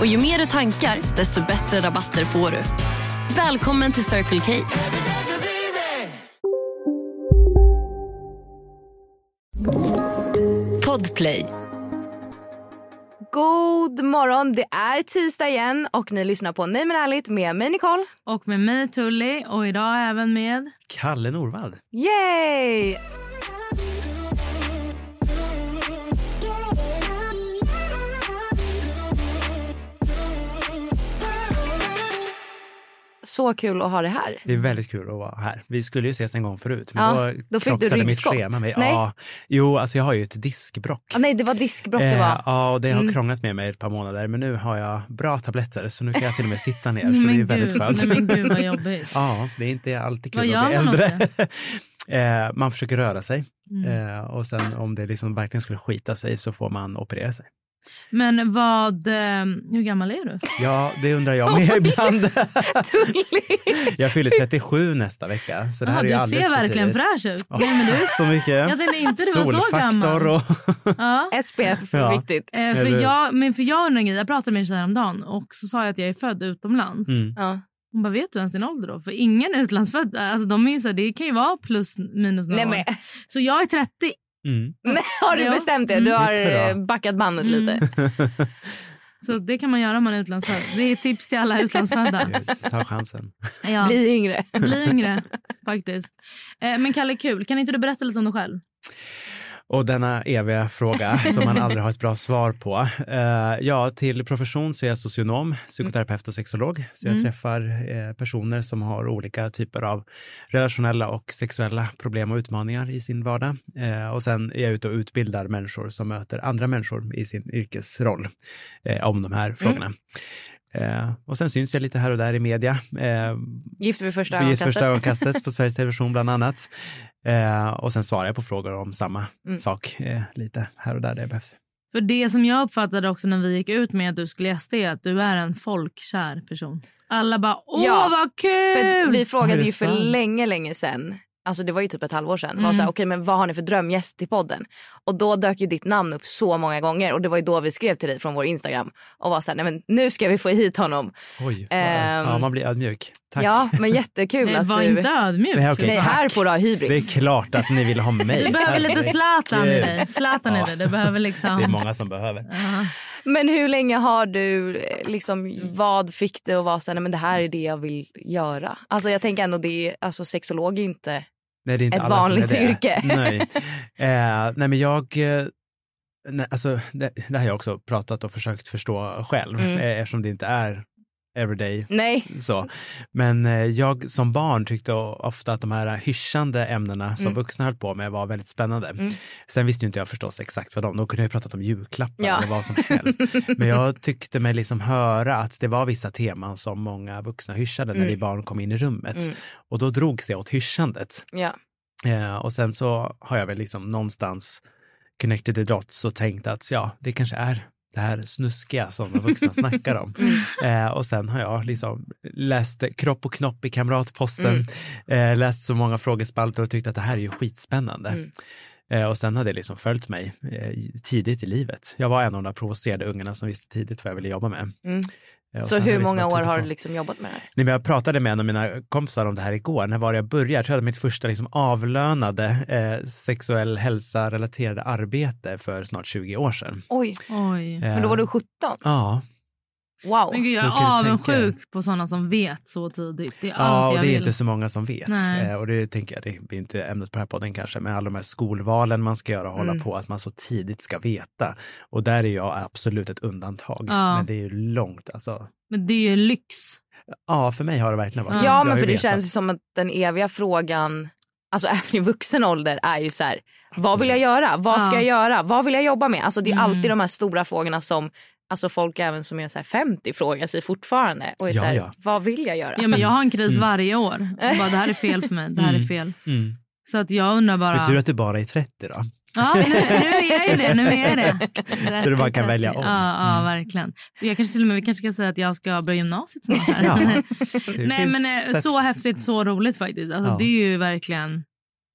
Och ju mer du tankar, desto bättre rabatter får du. Välkommen till Circle K. Podplay. God morgon, det är tisdag igen och ni lyssnar på Nej men ärligt med mig Nicole. Och med mig Tully och idag även med... Kalle Norvald. Yay! Så kul att ha det här. Det är väldigt kul att vara här. Vi skulle ju ses en gång förut, men Ja, då, då fick du mitt ryggskott. schema mig. Nej. Ja, jo, alltså jag har ju ett diskbrock. Ah, nej, det var diskbråck det Eh, var. ja, och det har Mm. krånglat med mig ett par månader, men nu har jag bra tabletter så nu kan jag till och med sitta ner. så det är men väldigt skönt. nej, men gud vad jobbigt. Ja, det är inte alltid kul att bli äldre. eh, man försöker röra sig Mm. eh, och sen om det liksom verkligen skulle skita sig så får man operera sig. Men vad, eh, hur gammal är du? Ja, det undrar jag med ibland. Jag fyller 37 nästa vecka, så det här Ja, är du ser verkligen fräsch ut. Ja, Nej, men du, Så mycket. jag säger inte du var så gammal. och... Ja. SPF, Ja. viktigt. Eh, för jag, men för jag undrar en grej, jag pratade med en tjej häromdagen och så sa jag att jag är född utomlands. Mm. Ja. Hon bara, vet du ens din ålder då? För ingen utlandsfödd, alltså de är så här, det kan ju vara plus minus några Nej, år. men, Så jag är 30. Mm. nej, har du Ja. bestämt det? Du Mm. har Bra. eh, backat bandet Mm. lite. Så det kan man göra om man är utlandsfödd. Det är tips till alla utlandsfödda. Ta chansen. Ja. Bli yngre. Bli yngre, faktiskt. Eh, men Kalle, kul. Kan inte du berätta lite om dig själv? Och denna eviga fråga som man aldrig har ett bra svar på. Eh, ja, till profession så är jag socionom, psykoterapeut och sexolog. Så jag Mm. träffar eh, personer som har olika typer av relationella och sexuella problem och utmaningar i sin vardag. Eh, och sen är jag ute och utbildar människor som möter andra människor i sin yrkesroll eh, om de här frågorna. Eh, och sen syns jag lite här och där i media. Eh, Gift vid första ögonkastet. första ögonkastet på Sveriges Television bland annat. Eh, och sen svarar jag på frågor om samma Mm. sak eh, lite här och där det behövs. För det som jag uppfattade också när vi gick ut med att du skulle gästa är att du är en folkkär person. Alla bara, åh Ja, vad kul! För vi frågade ju för sant? länge, länge sedan. Alltså det var ju typ ett halvår sedan. Mm. Var så här, okej, men vad har ni för drömgäst till podden? Och då dök ju ditt namn upp så många gånger. Och det var ju då vi skrev till dig från vår Instagram. Och var så här, nej men nu ska vi få hit honom. Oj, Ehm, ja, man blir ödmjuk. Tack. Ja, men jättekul Nej, att var du... inte ödmjuk. Nej, okej. Nej, här får du ha Det hybris. är klart att ni vill ha mig. Du behöver lite. Zlatan i dig. Zlatan Ja. i dig. Du behöver liksom... Det är många som behöver. Men hur länge har du, eh, liksom, vad fick det att vara så här, nej men det här är det jag vill göra? Alltså jag tänker ändå det, alltså sexolog är inte, Nej, det är inte Ett alla som är vanligt det. yrke. Nej. Eh, nej, men jag... Eh, nej, alltså, det, det har jag också pratat och försökt förstå själv Mm. eh, eftersom det inte är everyday nej. Så. Men eh, jag som barn tyckte ofta att de här hyschande ämnena som Mm. vuxna höll på med var väldigt spännande. Mm. Sen visste ju inte jag förstås exakt vad de, de kunde ju pratat om julklappar Ja. eller vad som helst. Men jag tyckte mig liksom höra att det var vissa teman som många vuxna hyschade när Mm. vi barn kom in i rummet. Mm. Och då drogs jag åt hyschandet. Ja. Eh, och sen så har jag väl liksom någonstans connected the dots och tänkt att ja, det kanske är det här snuskiga som de vuxna snackar om. Mm. Eh, och sen har jag liksom läst Kropp och knopp i Kamratposten, Mm. eh, läst så många frågespalter och tyckt att det här är ju skitspännande. Mm. Eh, och sen har det liksom följt mig eh, tidigt i livet. Jag var en av de där provocerade ungarna som visste tidigt vad jag ville jobba med. Mm. Och Så hur många år har du liksom jobbat med det här? Nej, men jag pratade med en av mina kompisar om det här igår. När var jag började? Jag tror jag hade mitt första liksom avlönade eh, sexuell hälsa-relaterade arbete för snart 20 år sedan. Oj, Oj. Eh, men då var du 17? Ja. Wow. Men gud, jag är avundsjuk på sådana som vet så tidigt. Det är Ja, allt och jag det är vill. inte så många som vet. Nej. Eh, och det tänker jag, det blir inte ämnet på den här podden kanske, men alla de här skolvalen man ska göra och hålla Mm. på, att man så tidigt ska veta. Och där är jag absolut ett undantag. Ja. Men det är ju långt alltså. Men det är ju lyx. Ja, för mig har det verkligen varit. Ja, Jag men för det känns ju som att den eviga frågan, alltså även i vuxen ålder är ju så här, vad vill jag göra? Vad ska Ja. jag göra? Vad vill jag jobba med? Alltså det är Mm. alltid de här stora frågorna som Alltså folk även som är så här 50 frågar sig fortfarande. Och är Ja, så här, ja. Vad vill jag göra? Ja, men jag har en kris Mm. varje år. Jag bara, det här är fel för mig. Det här är fel. Mm. Så att jag undrar bara... Det är tur att du bara är 30 då. Ja, nu, nu är jag ju det. Nu är jag det. Så du bara kan välja om. Ja, ja Mm. verkligen. För jag kanske till och med, vi kanske ska säga att jag ska börja gymnasiet snart. Här. Ja, Nej, men eh, sätt. så häftigt, så roligt faktiskt. Alltså, Ja. Det är ju verkligen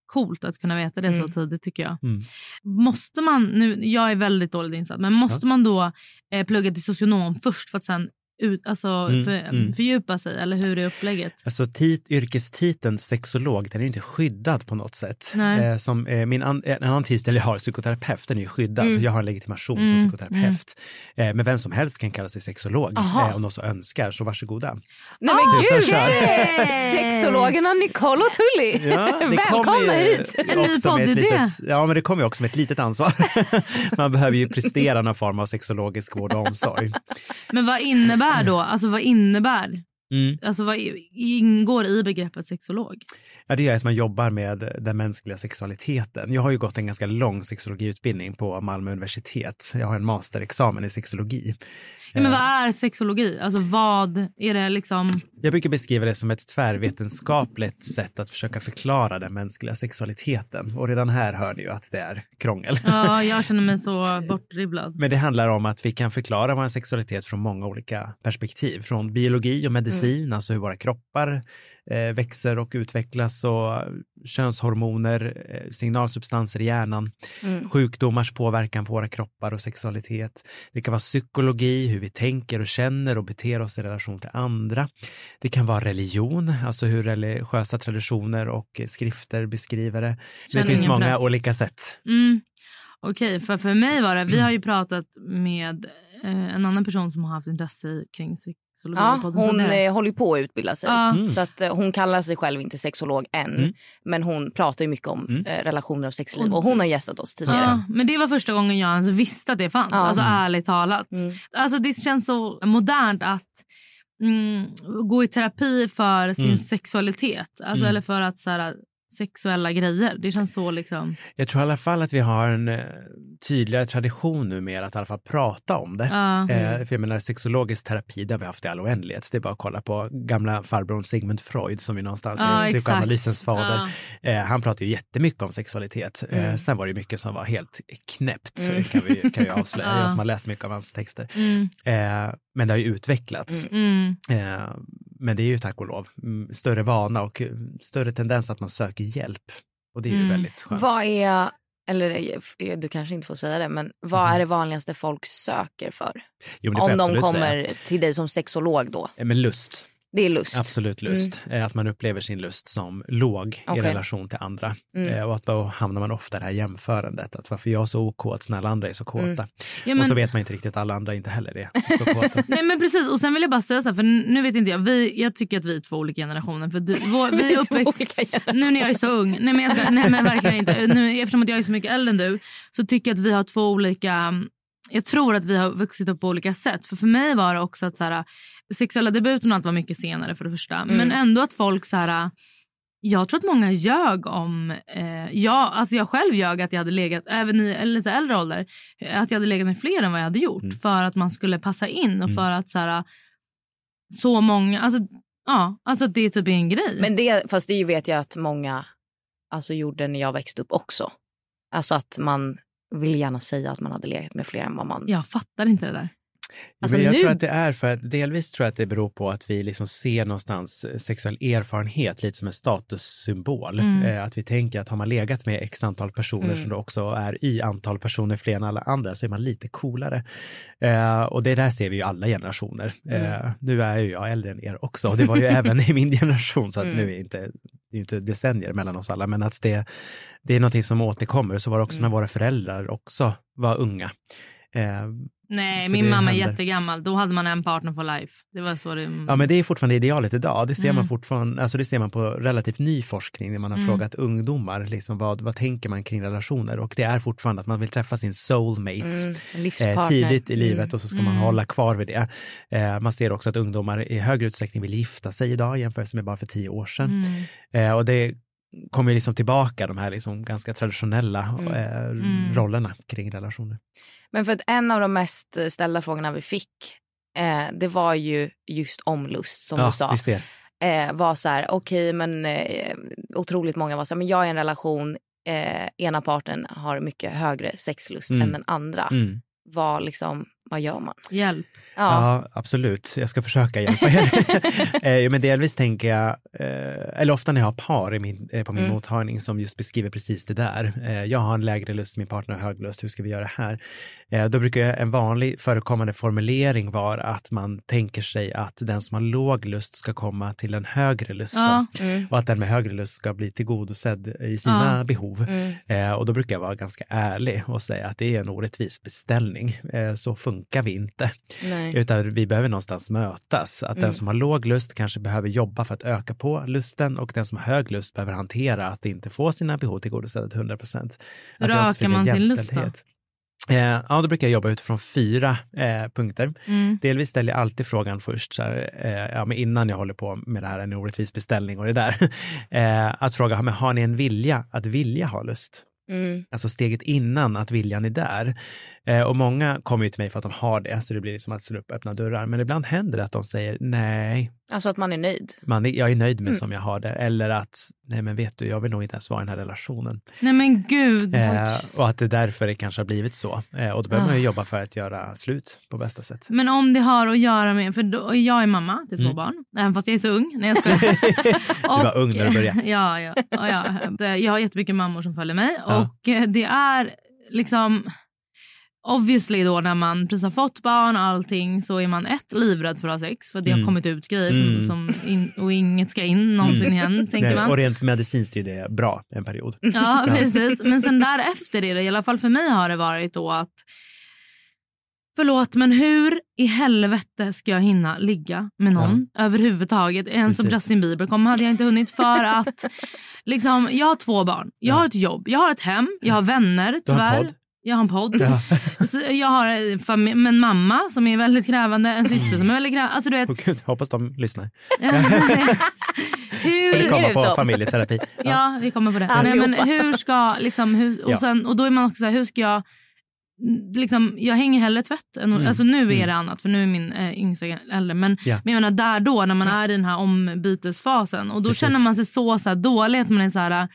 coolt att kunna veta det så Mm. tidigt tycker jag. Mm. Måste man, nu, jag är väldigt dåligt insatt, men måste man då eh, plugga till socionom först för att sen ut, alltså, Mm, för, mm. fördjupa sig? Eller hur är upplägget? Alltså tit, yrkestiteln sexolog, den är ju inte skyddad på något sätt. Eh, som, eh, min an, en annan titel jag har, psykoterapeut, den är ju skyddad. Mm. Jag har en legitimation Mm, som psykoterapeut. Eh, men vem som helst kan kalla sig sexolog eh, om de så önskar, så varsågoda. Nej men Ah, gud! kör. Sexologerna Nicole och Tully. Välkomna hit! En ny poddidé. litet, Ja, men det kommer ju också med ett litet ansvar. Man behöver ju prestera någon form av sexologisk vård och omsorg. Men vad innebär då? Alltså vad innebär? Mm. Alltså vad ingår i begreppet sexolog? Ja, det är att man jobbar med den mänskliga sexualiteten. Jag har ju gått en ganska lång sexologiutbildning på Malmö universitet. Jag har en masterexamen i sexologi. Ja, men Eh, vad är sexologi? Alltså vad är det liksom? Jag brukar beskriva det som ett tvärvetenskapligt sätt att försöka förklara den mänskliga sexualiteten. Och redan här hör ni ju att det är krångel. Ja, jag känner mig så bortdribblad. Men det handlar om att vi kan förklara vår sexualitet från många olika perspektiv. Från biologi och medicin, alltså hur våra kroppar eh, växer och utvecklas och könshormoner, eh, signalsubstanser i hjärnan, Mm. sjukdomars påverkan på våra kroppar och sexualitet. Det kan vara psykologi, hur vi tänker och känner och beter oss i relation till andra. Det kan vara religion, alltså hur religiösa traditioner och eh, skrifter beskriver det. Känner det finns många press. olika sätt. Mm. Okej, för för mig var det, vi har ju pratat med eh, en annan person som har haft intresse kring. Ja, hon eh, håller på att utbilda sig. Ja. Mm. Så att, eh, hon kallar sig själv inte sexolog än. Mm. Men hon pratar ju mycket om Mm. eh, relationer och sexliv. Och hon har gästat oss tidigare. Ja, men det var första gången jag ens visste att det fanns. Ja. Alltså ärligt talat. Mm. Alltså det känns så modernt att mm, gå i terapi för sin Mm. sexualitet. Alltså, Mm. Eller för att så här, sexuella grejer. Det känns så liksom... Jag tror i alla fall att vi har en eh, tydligare tradition nu med att i alla fall prata om det. Ja. Eh, för jag menar sexologisk terapi, det har vi haft i all oändlighet. Det är bara att kolla på gamla farbrorn Sigmund Freud som ju någonstans Ja, är psykoanalysens fader. Eh, han pratade ju jättemycket om sexualitet. Eh, Mm. sen var det mycket som var helt knäppt, Mm. kan vi kan vi avslöja, Ja. jag som har läst mycket av hans texter. Mm, men det har ju utvecklats. Mm. Eh, men det är ju tack och lov mm, större vana och eh, större tendens att man söker hjälp. Och det är ju Mm. väldigt skönt. Vad är, eller eh, du kanske inte får säga det, men vad Mhm. är det vanligaste folk söker för? Jo, Om de kommer säga. till dig som sexolog då? Eh, Men lust. Det är lust. Absolut lust. Eh, Att man upplever sin lust som låg i Okej. relation till andra. Mm. Eh, Och att då hamnar man ofta i det här jämförandet. Att varför jag är så okåt när alla andra är så kåta. Mm. Ja, Och men, så vet man inte riktigt att alla andra inte heller är så kåta. nej men precis och sen vill jag bara säga så här, för nu vet inte jag, vi, jag tycker att vi är två olika generationer. För du, vår, vi är uppväxt, nu när jag är så ung, nej men, jag ska, nej men verkligen inte. Nu, eftersom att jag är så mycket äldre än du så tycker jag att vi har två olika, jag tror att vi har vuxit upp på olika sätt. För för mig var det också att så här, sexuella debuten och allt var mycket senare för det första. Mm. Men ändå att folk så här, jag tror att många ljög om... Eh, ja, alltså jag själv ljög att jag hade legat, även i lite äldre ålder, eh, att jag hade legat med fler än vad jag hade gjort. Mm. För att man skulle passa in och Mm. för att så här, så många... Alltså, ja, alltså det är typ en grej. Men det, fast det vet jag att många alltså, gjorde när jag växte upp också. Alltså att man vill gärna säga att man hade legat med fler än vad man... Jag fattar inte det där. Alltså men jag nu- tror att det är för att delvis tror jag att det beror på att vi liksom ser någonstans sexuell erfarenhet lite som en statussymbol. Mm. Eh, att vi tänker att har man legat med x antal personer Mm. som då också är i antal personer fler än alla andra så är man lite coolare. Eh, och det där ser vi ju alla generationer. Eh, Mm. nu är ju jag äldre än er också och det var ju även i min generation så att Mm. nu är inte, det är inte decennier mellan oss alla men att det, det är någonting som återkommer. Så var det också Mm. när våra föräldrar också var unga. Eh, Nej, Så min mamma är händer. jättegammal. Då hade man en partner for life. Det var så det... Ja, men det är fortfarande idealet idag. Det ser man Mm. fortfarande, alltså det ser man på relativt ny forskning när man har Mm. frågat ungdomar, liksom vad, vad tänker man kring relationer? Och det är fortfarande att man vill träffa sin soulmate. Mm, Eh, tidigt i livet Mm. och så ska man Mm. hålla kvar vid det. Eh, man ser också att ungdomar i högre utsträckning vill gifta sig idag jämfört med bara för tio år sedan. Mm. Eh, och det kommer liksom tillbaka de här liksom ganska traditionella Mm. eh, Mm. rollerna kring relationer. Men för att en av de mest ställda frågorna vi fick, eh, det var ju just om lust som ja, du sa. eh, var så här, okej men eh, otroligt många var så här, men jag är i en relation, eh, ena parten har mycket högre sexlust Mm. än den andra. Mm. Vad, liksom, vad gör man? Hjälp. Ja. Ja, absolut. Jag ska försöka hjälpa er. eh, men delvis tänker jag, eh, eller ofta när jag har par i min, eh, på min Mm. mottagning som just beskriver precis det där. Jag har en lägre lust, min partner har hög lust, hur ska vi göra här? Då brukar jag, en vanlig förekommande formulering vara att man tänker sig att den som har låg lust ska komma till en högre lust Ja. Mm. och att den med högre lust ska bli tillgodosedd i sina Ja. behov. Mm. Och då brukar jag vara ganska ärlig och säga att det är en orättvis beställning. Så funkar vi inte. Nej. Utan vi behöver någonstans mötas. Att den Mm. som har låg lust kanske behöver jobba för att öka på lusten och den som har hög lust behöver hantera att inte få sina behov tillgodosedda till 100 procent. Hur ökar man sin lust då? Eh, ja, då brukar jag jobba utifrån fyra eh, punkter. Mm. Delvis ställer jag alltid frågan först, så här, eh, ja, men innan jag håller på med det här, en orättvis beställning och det där. eh, att fråga, men har ni en vilja att vilja ha lust? Mm. Alltså steget innan att viljan är där. Eh, och många kommer ju till mig för att de har det, så det blir som att slå upp öppna dörrar. Men ibland händer det att de säger nej, Alltså att man är nöjd. man, är- jag är nöjd med Mm. som jag har det. Eller att, nej men vet du, jag vill nog inte ens vara i den här relationen. Nej men gud. Eh, och att det därför det kanske har blivit så. Eh, och då behöver Ah. man ju jobba för att göra slut på bästa sätt. Men om det har att göra med, för då, jag är mamma till två Mm. barn, även fast jag är så ung. Nej jag skojar. Du var ung när du började. ja, ja, ja, Jag har jättemycket mammor som följer mig Ja. Och eh, det är liksom Obviously då när man precis har fått barn och allting så är man ett livrädd för att ha sex för det har Mm. kommit ut grejer som, Mm. som in, och inget ska in någonsin igen tänker Nej, man. och rent medicinskt är det bra en period. Ja, Ja. precis. Men sen därefter är det, i alla fall för mig har det varit då att Förlåt, men hur i helvete ska jag hinna ligga med någon överhuvudtaget? En som. Justin Bieber kom hade jag inte hunnit för att liksom, jag har två barn, jag Ja. har ett jobb, jag har ett hem, jag har vänner har tyvärr. podd. Jag har en podd. Ja. Jag har en fami- en mamma som är väldigt krävande, en syster som är väldigt krävande. Alltså, du vet, Och gud, hoppas de lyssnar. hur, Får ni komma på familjeterapi. Ja, vi kommer på det. Nej, men hur ska, liksom, hur, och, Ja. sen, och då är man också så här, hur ska jag... Liksom, jag hänger hellre tvätt. Än, Mm. Alltså nu är Mm. det annat för nu är min äh, yngsta äldre. Men, Ja. men jag menar där då när man är i den här ombytesfasen och då Precis. känner man sig så, så här, dålig att man är så här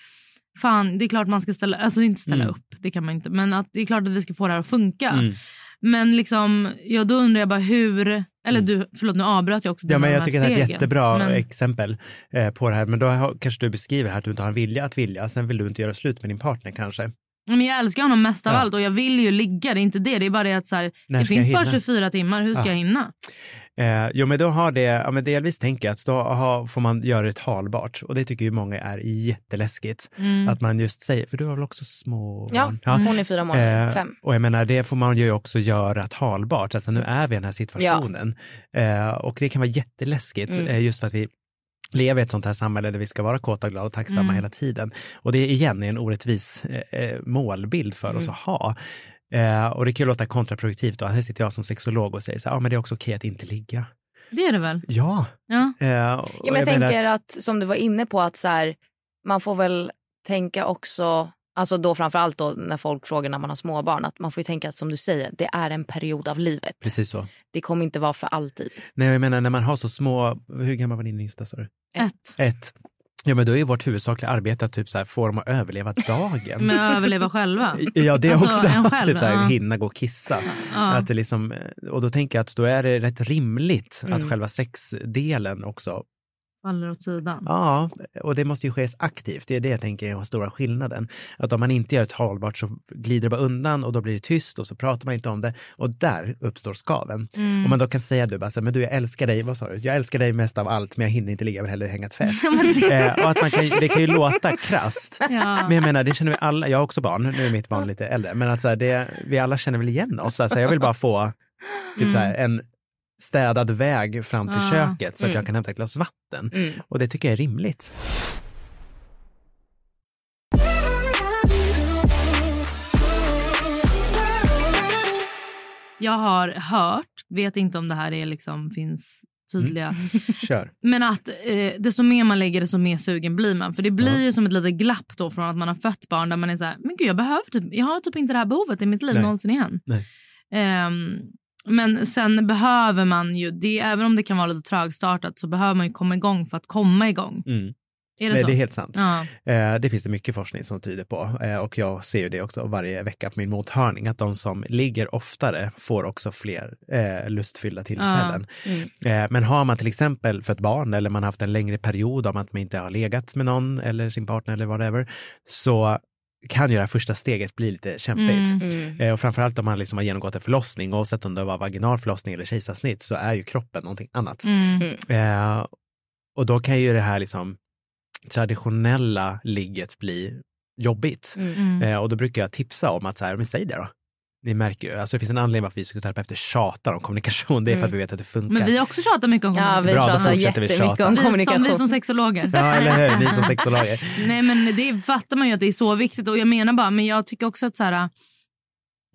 fan det är klart man ska ställa, alltså inte ställa Mm. upp, det kan man inte. Men att det är klart att vi ska få det här att funka. Mm. Men liksom, ja, då undrar jag bara hur, eller Mm. du, förlåt nu avbröt jag också Ja, men jag tycker det är ett stegen. jättebra Men- exempel eh, på det här. Men då har, kanske du beskriver här att du inte har en vilja att vilja. Sen vill du inte göra slut med din partner kanske. Men jag älskar honom mest av Ja. allt och jag vill ju ligga. Det är inte det. Det är bara det att så här, det finns bara hinna? 24 timmar. Hur ska Ja. jag hinna? Eh, jo, men då har det, ja, men delvis tänker jag att då har, får man göra det talbart. Och det tycker ju många är jätteläskigt. Mm. Att man just säger, för du har väl också små Ja, barn? hon är fyra månader, Eh, fem. Och jag menar, det får man ju också göra talbart. Alltså, nu är vi i den här situationen. Eh, och det kan vara jätteläskigt, Mm. eh, just för att vi lever i ett sånt här samhälle där vi ska vara kåta, glada och tacksamma Mm. hela tiden. Och det är igen en orättvis eh, eh, målbild för oss Mm. att ha. Eh, och det kan ju låta kontraproduktivt då. Här sitter jag som sexolog och säger så här, ja men det är också okej att inte ligga. Det är det väl? Ja. Ja. Eh, Ja, men jag, menar tänker att... som du var inne på att så här, man får väl tänka också, alltså då framförallt då när folk frågar när man har småbarn, att man får ju tänka att som du säger, det är en period av livet. Precis så. Det kommer inte vara för alltid. Nej, jag menar när man har så små, hur gammal var din yngsta sa du? Ett. Ett. Ja men då är vårt huvudsakliga arbete att typ så här, få dem att överleva dagen. Men att överleva själva. Ja det Alltså, också, en själv, typ så här, ja. hinna gå och kissa. Ja. Att det liksom, och då tänker jag att då är det rätt rimligt att Mm. själva sexdelen också, Faller åt sidan. ja, och det måste ju ske aktivt. Det är det jag tänker är den stora skillnaden. Att om man inte gör ett hållbart så glider det bara undan och då blir det tyst och så pratar man inte om det och där uppstår skaven. Mm. Om man då kan säga du bara, så men du jag älskar dig, vad sa du? Jag älskar dig mest av allt men jag hinner inte ligga, vill hellre hänga tvätt. eh, och att man kan, det kan ju låta krasst. Ja. Men jag menar, det känner vi alla, jag har också barn, nu är mitt barn lite äldre, men att så här, det, vi alla känner väl igen oss. Alltså, jag vill bara få Typ så här, en städad väg fram till Ah. köket så att Mm. jag kan hämta ett glas vatten. Mm. Och det tycker jag är rimligt. Jag har hört, vet inte om det här är liksom, finns tydliga, Kör. men att eh, desto mer man lägger desto mer sugen blir man. För det blir ju som ett litet glapp då från att man har fött barn där man är så här, men gud jag behöver typ, jag har typ inte det här behovet i mitt liv Nej. någonsin igen. Nej. Ehm, men sen behöver man ju, det, även om det kan vara lite trögstartat så behöver man ju komma igång för att komma igång. Mm. Är det Nej, det är helt sant. ja. Eh, Det finns det mycket forskning som tyder på eh, och jag ser ju det också varje vecka på min mottagning att de som ligger oftare får också fler eh, lustfyllda tillfällen. Mm. Eh, Men har man till exempel fött barn eller man har haft en längre period om att man inte har legat med någon eller sin partner eller whatever så kan ju det här första steget bli lite kämpigt. Mm. Mm. Eh, Och framförallt om man liksom har genomgått en förlossning, oavsett om det var vaginal förlossning eller kejsarsnitt, så är ju kroppen någonting annat. Mm. Eh, och då kan ju det här liksom traditionella ligget bli jobbigt. Mm. Eh, och då brukar jag tipsa om att så här, men säg det då. Ni märker ju, alltså det finns en anledning varför vi psykoterapeuter tjatar om kommunikation, det är för att vi vet att det funkar. Men vi har också tjatat mycket om Ja, vi Bra, då pratar fortsätter vi jättemycket tjata. om vi, som, kommunikation. vi som sexologer. Ja, eller hur, ni som sexologer. Nej men det fattar man ju att det är så viktigt och jag menar bara men jag tycker också att så här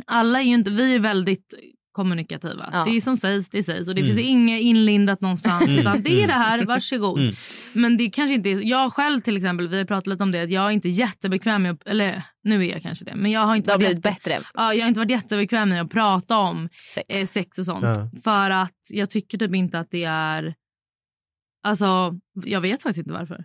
alla är ju inte, vi är väldigt kommunikativa. Ja. Det är som sägs, det sägs och det Mm. finns inget inlindat någonstans Mm, utan det är mm. det här, varsågod. Mm. Men det kanske inte är, jag själv till exempel, vi har pratat lite om det, att jag är inte jättebekväm med, eller nu är jag kanske det, men jag har inte varit blivit jätte, bättre. ja, jag har inte varit jättebekväm med att prata om Sex. eh, sex och sånt. Ja. För att jag tycker typ inte att det är, alltså jag vet faktiskt inte varför.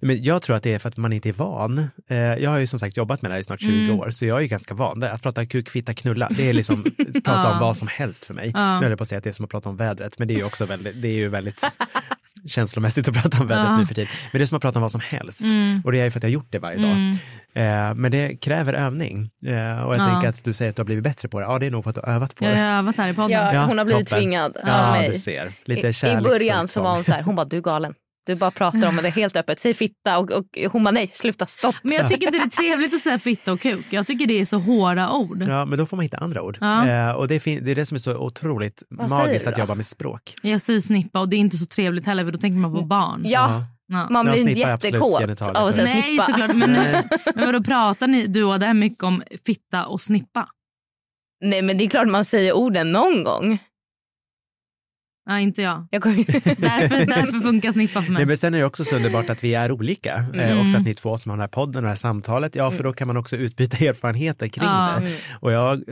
Men jag tror att det är för att man inte är van. Eh, jag har ju som sagt jobbat med det här i snart 20 Mm. år, så jag är ju ganska van. där. Att prata kuk, fitta, knulla, det är liksom prata Ja. om vad som helst för mig. Ja. Nu höll jag på att säga att det är som att prata om vädret, men det är ju också väldigt, det är ju väldigt känslomässigt att prata om vädret Ja. nu för tiden. Men det är som att prata om vad som helst. Mm. Och det är ju för att jag har gjort det varje dag. Mm. Eh, men det kräver övning. Eh, och jag Ja. tänker att du säger att du har blivit bättre på det. Ja, det är nog för att du har övat på Jag det. har övat här i podden. Ja, hon har blivit toppen. tvingad av Ja, mig. du ser. Lite I, I början så var hon så här, hon bara du är galen. Du bara pratar om det helt öppet, säg fitta och, och hon bara nej sluta stopp. Men jag tycker inte det är trevligt att säga fitta och kuk. Jag tycker det är så hårda ord. Ja, men då får man hitta andra ord. Ja. Eh, och det är, det är det som är så otroligt Vad magiskt att jobba med språk. Jag säger snippa och det är inte så trevligt heller för då tänker man på barn. Ja, Ja. man blir inte jättekåt av att säga Nej snippa. såklart men, Nej. men vadå pratar ni du och det här mycket om fitta och snippa? Nej men det är klart man säger orden någon gång. Nej inte jag. Jag kommer... Därför, därför funkar snippa för mig. Nej, men sen är det också så underbart att vi är olika. Eh, Mm. också att ni två som har den här podden och det här samtalet, ja för då kan man också utbyta erfarenheter kring Ja. det. Och jag,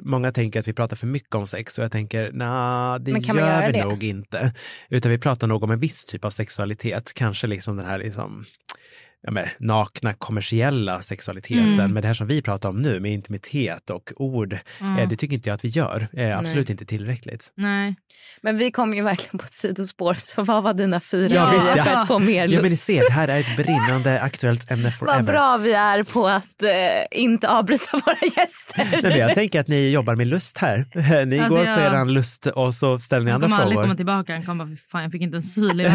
många tänker att vi pratar för mycket om sex och jag tänker, nej det gör vi det? nog inte. Utan vi pratar nog om en viss typ av sexualitet, kanske liksom den här liksom ja, men, nakna kommersiella sexualiteten. Mm. Men det här som vi pratar om nu med intimitet och ord, Ja. eh, det tycker inte jag att vi gör. Eh, absolut inte tillräckligt. Nej. Men vi kom ju verkligen på ett sidospår så vad var dina fyra Ja, visst, för ja. att få mer Ja lust? men ni ser, det här är ett brinnande aktuellt ämne forever. Vad bra vi är på att eh, inte avbryta våra gäster. Nej, men jag tänker att ni jobbar med lust här. Ni Alltså, går på jag- eran lust och så ställer ni Han andra kommer aldrig frågor. komma tillbaka. Han kommer bara, "Fy fan jag fick inte en syl i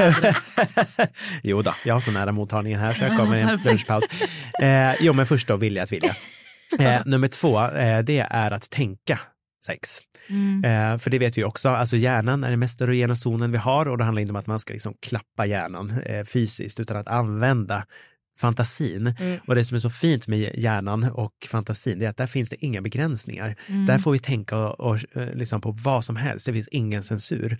jo då, jag har så nära mottagningen här så jag kommer i en lunchpaus. Eh, jo men först då, vilja att vilja. Eh, nummer två, eh, det är att tänka sex. Mm. Eh, för det vet vi också, alltså hjärnan är den mest erogena zonen vi har och det handlar inte om att man ska liksom klappa hjärnan eh, fysiskt utan att använda fantasin. Mm. Och det som är så fint med hjärnan och fantasin det är att där finns det inga begränsningar. Mm. Där får vi tänka och, och, eh, liksom på vad som helst, det finns ingen censur.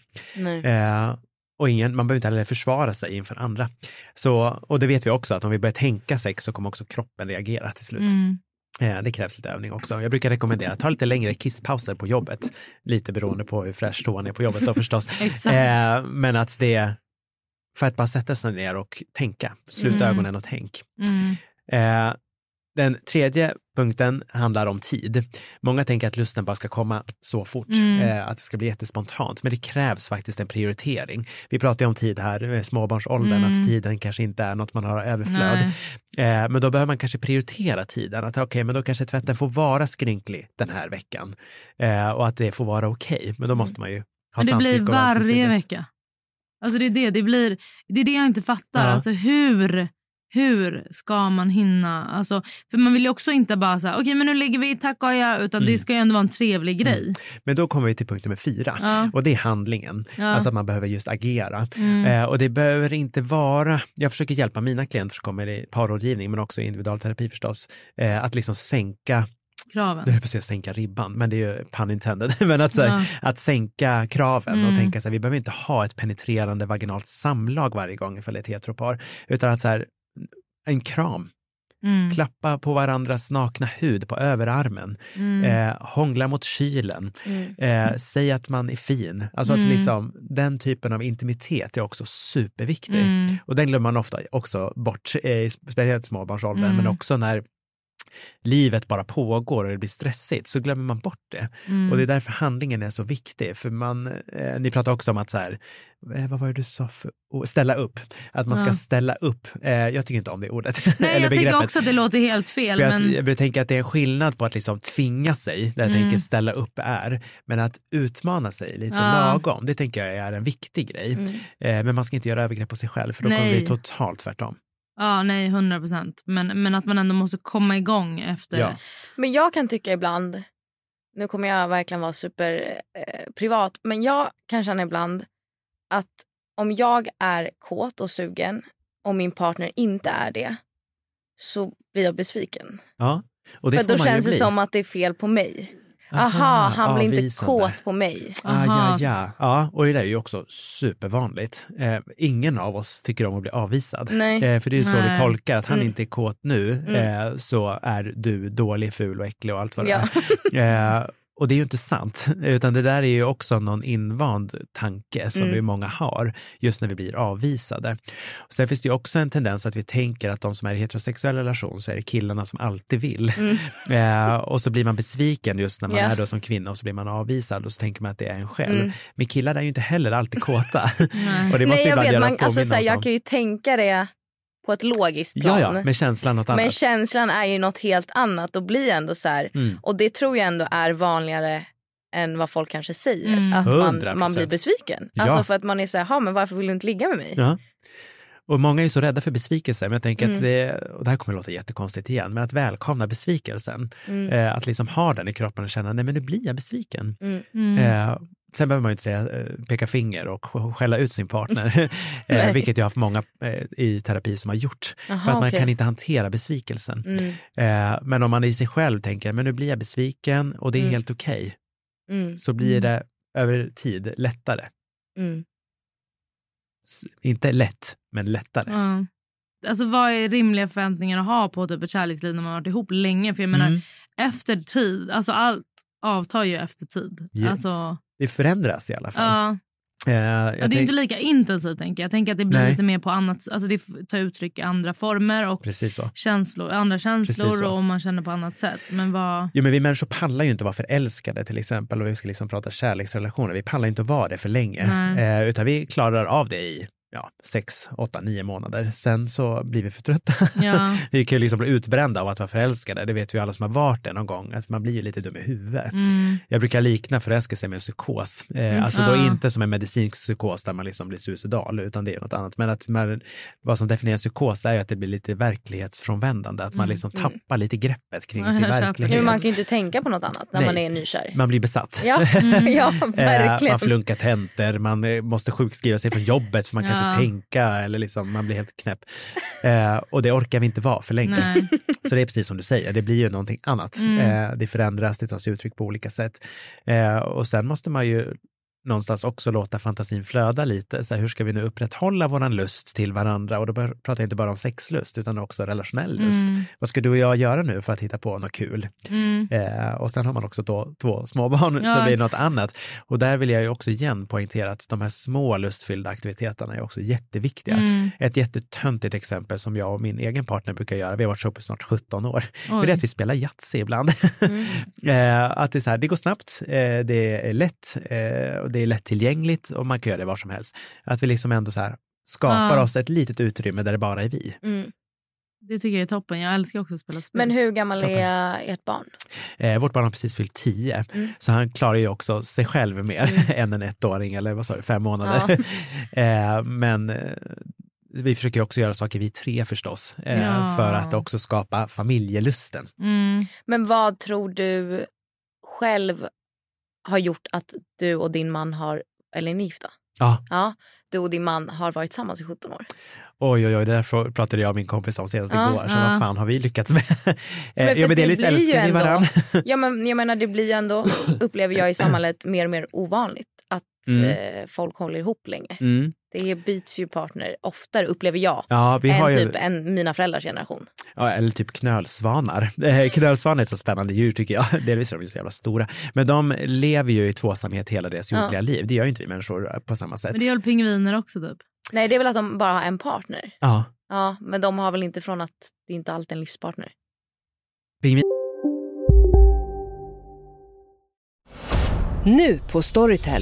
Eh, och ingen, man behöver inte heller försvara sig inför andra. Så, och det vet vi också att om vi börjar tänka sex så kommer också kroppen reagera till slut. Mm. Eh, det krävs lite övning också. Jag brukar rekommendera att ta lite längre kisspauser på jobbet. Lite beroende på hur fräsch toan är på jobbet då förstås. Eh, men att det, för att bara sätta sig ner och tänka, sluta Mm. ögonen och tänk. Mm. Eh, den tredje punkten handlar om tid. Många tänker att lusten bara ska komma så fort, Mm. eh, att det ska bli jättespontant, men det krävs faktiskt en prioritering. Vi pratar ju om tid här, eh, småbarnsåldern, Mm. att tiden kanske inte är något man har överflöd. Eh, men då behöver man kanske prioritera tiden, att okej, men då kanske tvätten får vara skrynklig den här veckan eh, och att det får vara okej, men då måste man ju ha Men det blir varje vecka. Alltså det är det, det, blir, det är det jag inte fattar. Ja. Alltså hur hur ska man hinna? Alltså, för man vill ju också inte bara säga okej okay, men nu lägger vi tack och ja, utan Mm. det ska ju ändå vara en trevlig grej. Men då kommer vi till punkt nummer fyra Ja. och det är handlingen. Ja. Alltså att man behöver just agera. Mm. Eh, och det behöver inte vara, jag försöker hjälpa mina klienter som kommer i parrådgivning men också i individualterapi förstås, eh, att liksom sänka Kraven. nu säga sänka ribban, men det är ju pun intended. Men att, så här, Ja. att sänka kraven och Mm. tänka så här, vi behöver inte ha ett penetrerande vaginalt samlag varje gång ifall det är ett heteropar, utan att så här, en kram, Mm. klappa på varandras nakna hud på överarmen, Mm. eh, hångla mot kylen, Mm. eh, säg att man är fin. Alltså Mm. att liksom, den typen av intimitet är också superviktig. Mm. Och den glömmer man ofta också bort, eh, speciellt småbarnsåldern, Mm. men också när livet bara pågår och det blir stressigt så glömmer man bort det. Mm. Och det är därför handlingen är så viktig. För man, eh, ni pratar också om att så här, eh, vad var det du sa? För, oh, ställa upp. Att man ska Ja. ställa upp. Eh, jag tycker inte om det ordet. Nej, eller jag tycker begreppet. också att det låter helt fel. För men... att, jag tänker att det är en skillnad på att liksom tvinga sig, där jag Mm. tänker ställa upp är, men att utmana sig lite Ja. lagom, det tänker jag är en viktig grej. Mm. Eh, men man ska inte göra övergrepp på sig själv, för då kommer det Nej. bli totalt tvärtom. Ja, nej, 100 procent. Men, men att man ändå måste komma igång efter. Ja. Men jag kan tycka ibland, nu kommer jag verkligen vara super eh, privat, men jag kan känna ibland att om jag är kåt och sugen och min partner inte är det så blir jag besviken. Ja. Och det För får då man ju känns det bli. som att det är fel på mig. Aha, han blir inte kåt på mig. Ah, ja, ja. ja, och det där är ju också supervanligt. Eh, ingen av oss tycker om att bli avvisad. Nej. Eh, för det är ju så Nej. vi tolkar, att han Mm. inte är kåt nu Mm. eh, så är du dålig, ful och äcklig och allt vad det Ja. är. Och det är ju inte sant, utan det där är ju också någon invand tanke som Mm. vi många har just när vi blir avvisade. Och sen finns det ju också en tendens att vi tänker att de som är i heterosexuell relation så är det killarna som alltid vill. Eh, och så blir man besviken just när man Mm. Ja. är då som kvinna och så blir man avvisad och så tänker man att det är en själv. Mm. Men killar är ju inte heller alltid kåta. Och det måste Nej, jag vet, man, alltså, såhär, jag kan ju tänka det på ett logiskt plan. Ja, ja, men känslan något annat. Men känslan är ju något helt annat och blir ändå så här. Mm. Och det tror jag ändå är vanligare än vad folk kanske säger. Mm. Att man, 100%. man blir besviken. Ja. Alltså för att man är så här, "Ha, men varför vill du inte ligga med mig? Ja. Och många är ju så rädda för besvikelse, men jag tänker att Mm. det, och det här kommer att låta jättekonstigt igen, men att välkomna besvikelsen. Mm. Eh, att liksom ha den i kroppen och känna, nej men nu blir jag besviken. Mm. Mm. Eh, sen behöver man ju inte säga, eh, peka finger och sk- skälla ut sin partner, eh, vilket jag har haft många eh, i terapi som har gjort. Jaha, för att man okej. kan inte hantera besvikelsen. Mm. Eh, men om man i sig själv tänker, men nu blir jag besviken och det är Mm. helt okej, Mm. så blir det över tid lättare. Mm. Inte lätt, men lättare. Alltså vad är rimliga förväntningar att ha på typ ett kärleksliv när man har varit ihop länge? För jag menar, Mm. efter tid, alltså allt avtar ju efter tid. Ja. Alltså, Det förändras i alla fall. ja. Eh, Ja, det är tänk- inte lika intensivt tänker jag. Jag tänker att det blir Nej. lite mer på annat, alltså det tar uttryck i andra former och känslor, andra känslor och man känner på annat sätt. Men vad... Jo, men vi människor pallar ju inte att vara förälskade till exempel och vi ska liksom prata kärleksrelationer. Vi pallar inte att vara det för länge, eh, utan vi klarar av det i ja, sex, åtta, nio månader. Sen så blir vi för trötta. Ja. vi kan ju liksom bli utbrända av att vara förälskade. Det vet ju alla som har varit det någon gång. Att man blir ju lite dum i huvudet. Mm. Jag brukar likna förälskelse med en psykos. Eh, alltså då Ja. inte som en medicinsk psykos där man liksom blir suicidal, utan det är något annat. Men att man, vad som definierar psykos är ju att det blir lite verklighetsfrånvändande, att man Mm. liksom tappar lite greppet kring sin verklighet. Men man kan ju inte tänka på något annat när Nej. man är nykär. Man blir besatt. Ja, ja Eh, verkligen. man flunkar tentor, man eh, måste sjukskriva sig från jobbet för man kan Ja. inte tänka eller liksom, man blir helt knäpp. Eh, och det orkar vi inte vara för länge. Nej. Så det är precis som du säger, det blir ju någonting annat. Mm. Eh, det förändras, det tar sig uttryck på olika sätt. Eh, och sen måste man ju någonstans också låta fantasin flöda lite. Så här, hur ska vi nu upprätthålla våran lust till varandra? Och då pratar jag inte bara om sexlust utan också relationell lust. Mm. Vad ska du och jag göra nu för att hitta på något kul? Mm. Eh, och sen har man också då, två småbarn Ja, så blir det något annat. Och där vill jag ju också igen poängtera att de här små lustfyllda aktiviteterna är också jätteviktiga. Mm. Ett jättetöntigt exempel som jag och min egen partner brukar göra, vi har varit ihop i snart 17 år, Oj. det är att vi spelar Yatzy ibland. Mm. eh, att det är så här, det går snabbt, eh, det är lätt eh, och det är lättillgängligt och man kan göra det var som helst. Att vi liksom ändå så här skapar Ja. oss ett litet utrymme där det bara är vi. Mm. Det tycker jag är toppen. Jag älskar också att spela spel. Men hur gammal Toppen. är ert barn? Eh, vårt barn har precis fyllt 10, Mm. så han klarar ju också sig själv mer än en ettåring eller vad sa du, fem månader. eh, men eh, vi försöker också göra saker vi tre förstås, eh, Ja. för att också skapa familjelusten. Mm. Men vad tror du själv har gjort att du och din man har, eller är ni gifta? Ja, Ja, du och din man har varit tillsammans i 17 år. oj oj oj, det där pratade jag och min kompis om senast Ja, igår, så ja. vad fan har vi lyckats med? Men eh, för ja, men det delvis älskar ändå- varandra. Ja, men jag menar det blir ju ändå, upplever jag i samhället, mer och mer ovanligt att Mm. eh, folk håller ihop länge. Mm. Det byts ju partner oftare upplever jag. Ja, vi har än ju, typ en, mina föräldrars generation. ja, eller typ knölsvanar. Eh, Knölsvanar är så spännande djur tycker jag, delvis är de ju så jävla stora. Men de lever ju i tvåsamhet hela deras Ja. jordliga liv, det gör ju inte vi människor på samma sätt. Men det är väl pingviner också typ? Nej det är väl att de bara har en partner. Ja, Ja, men de har väl inte från att det inte alltid är en livspartner. pingvin Nu på Storytel.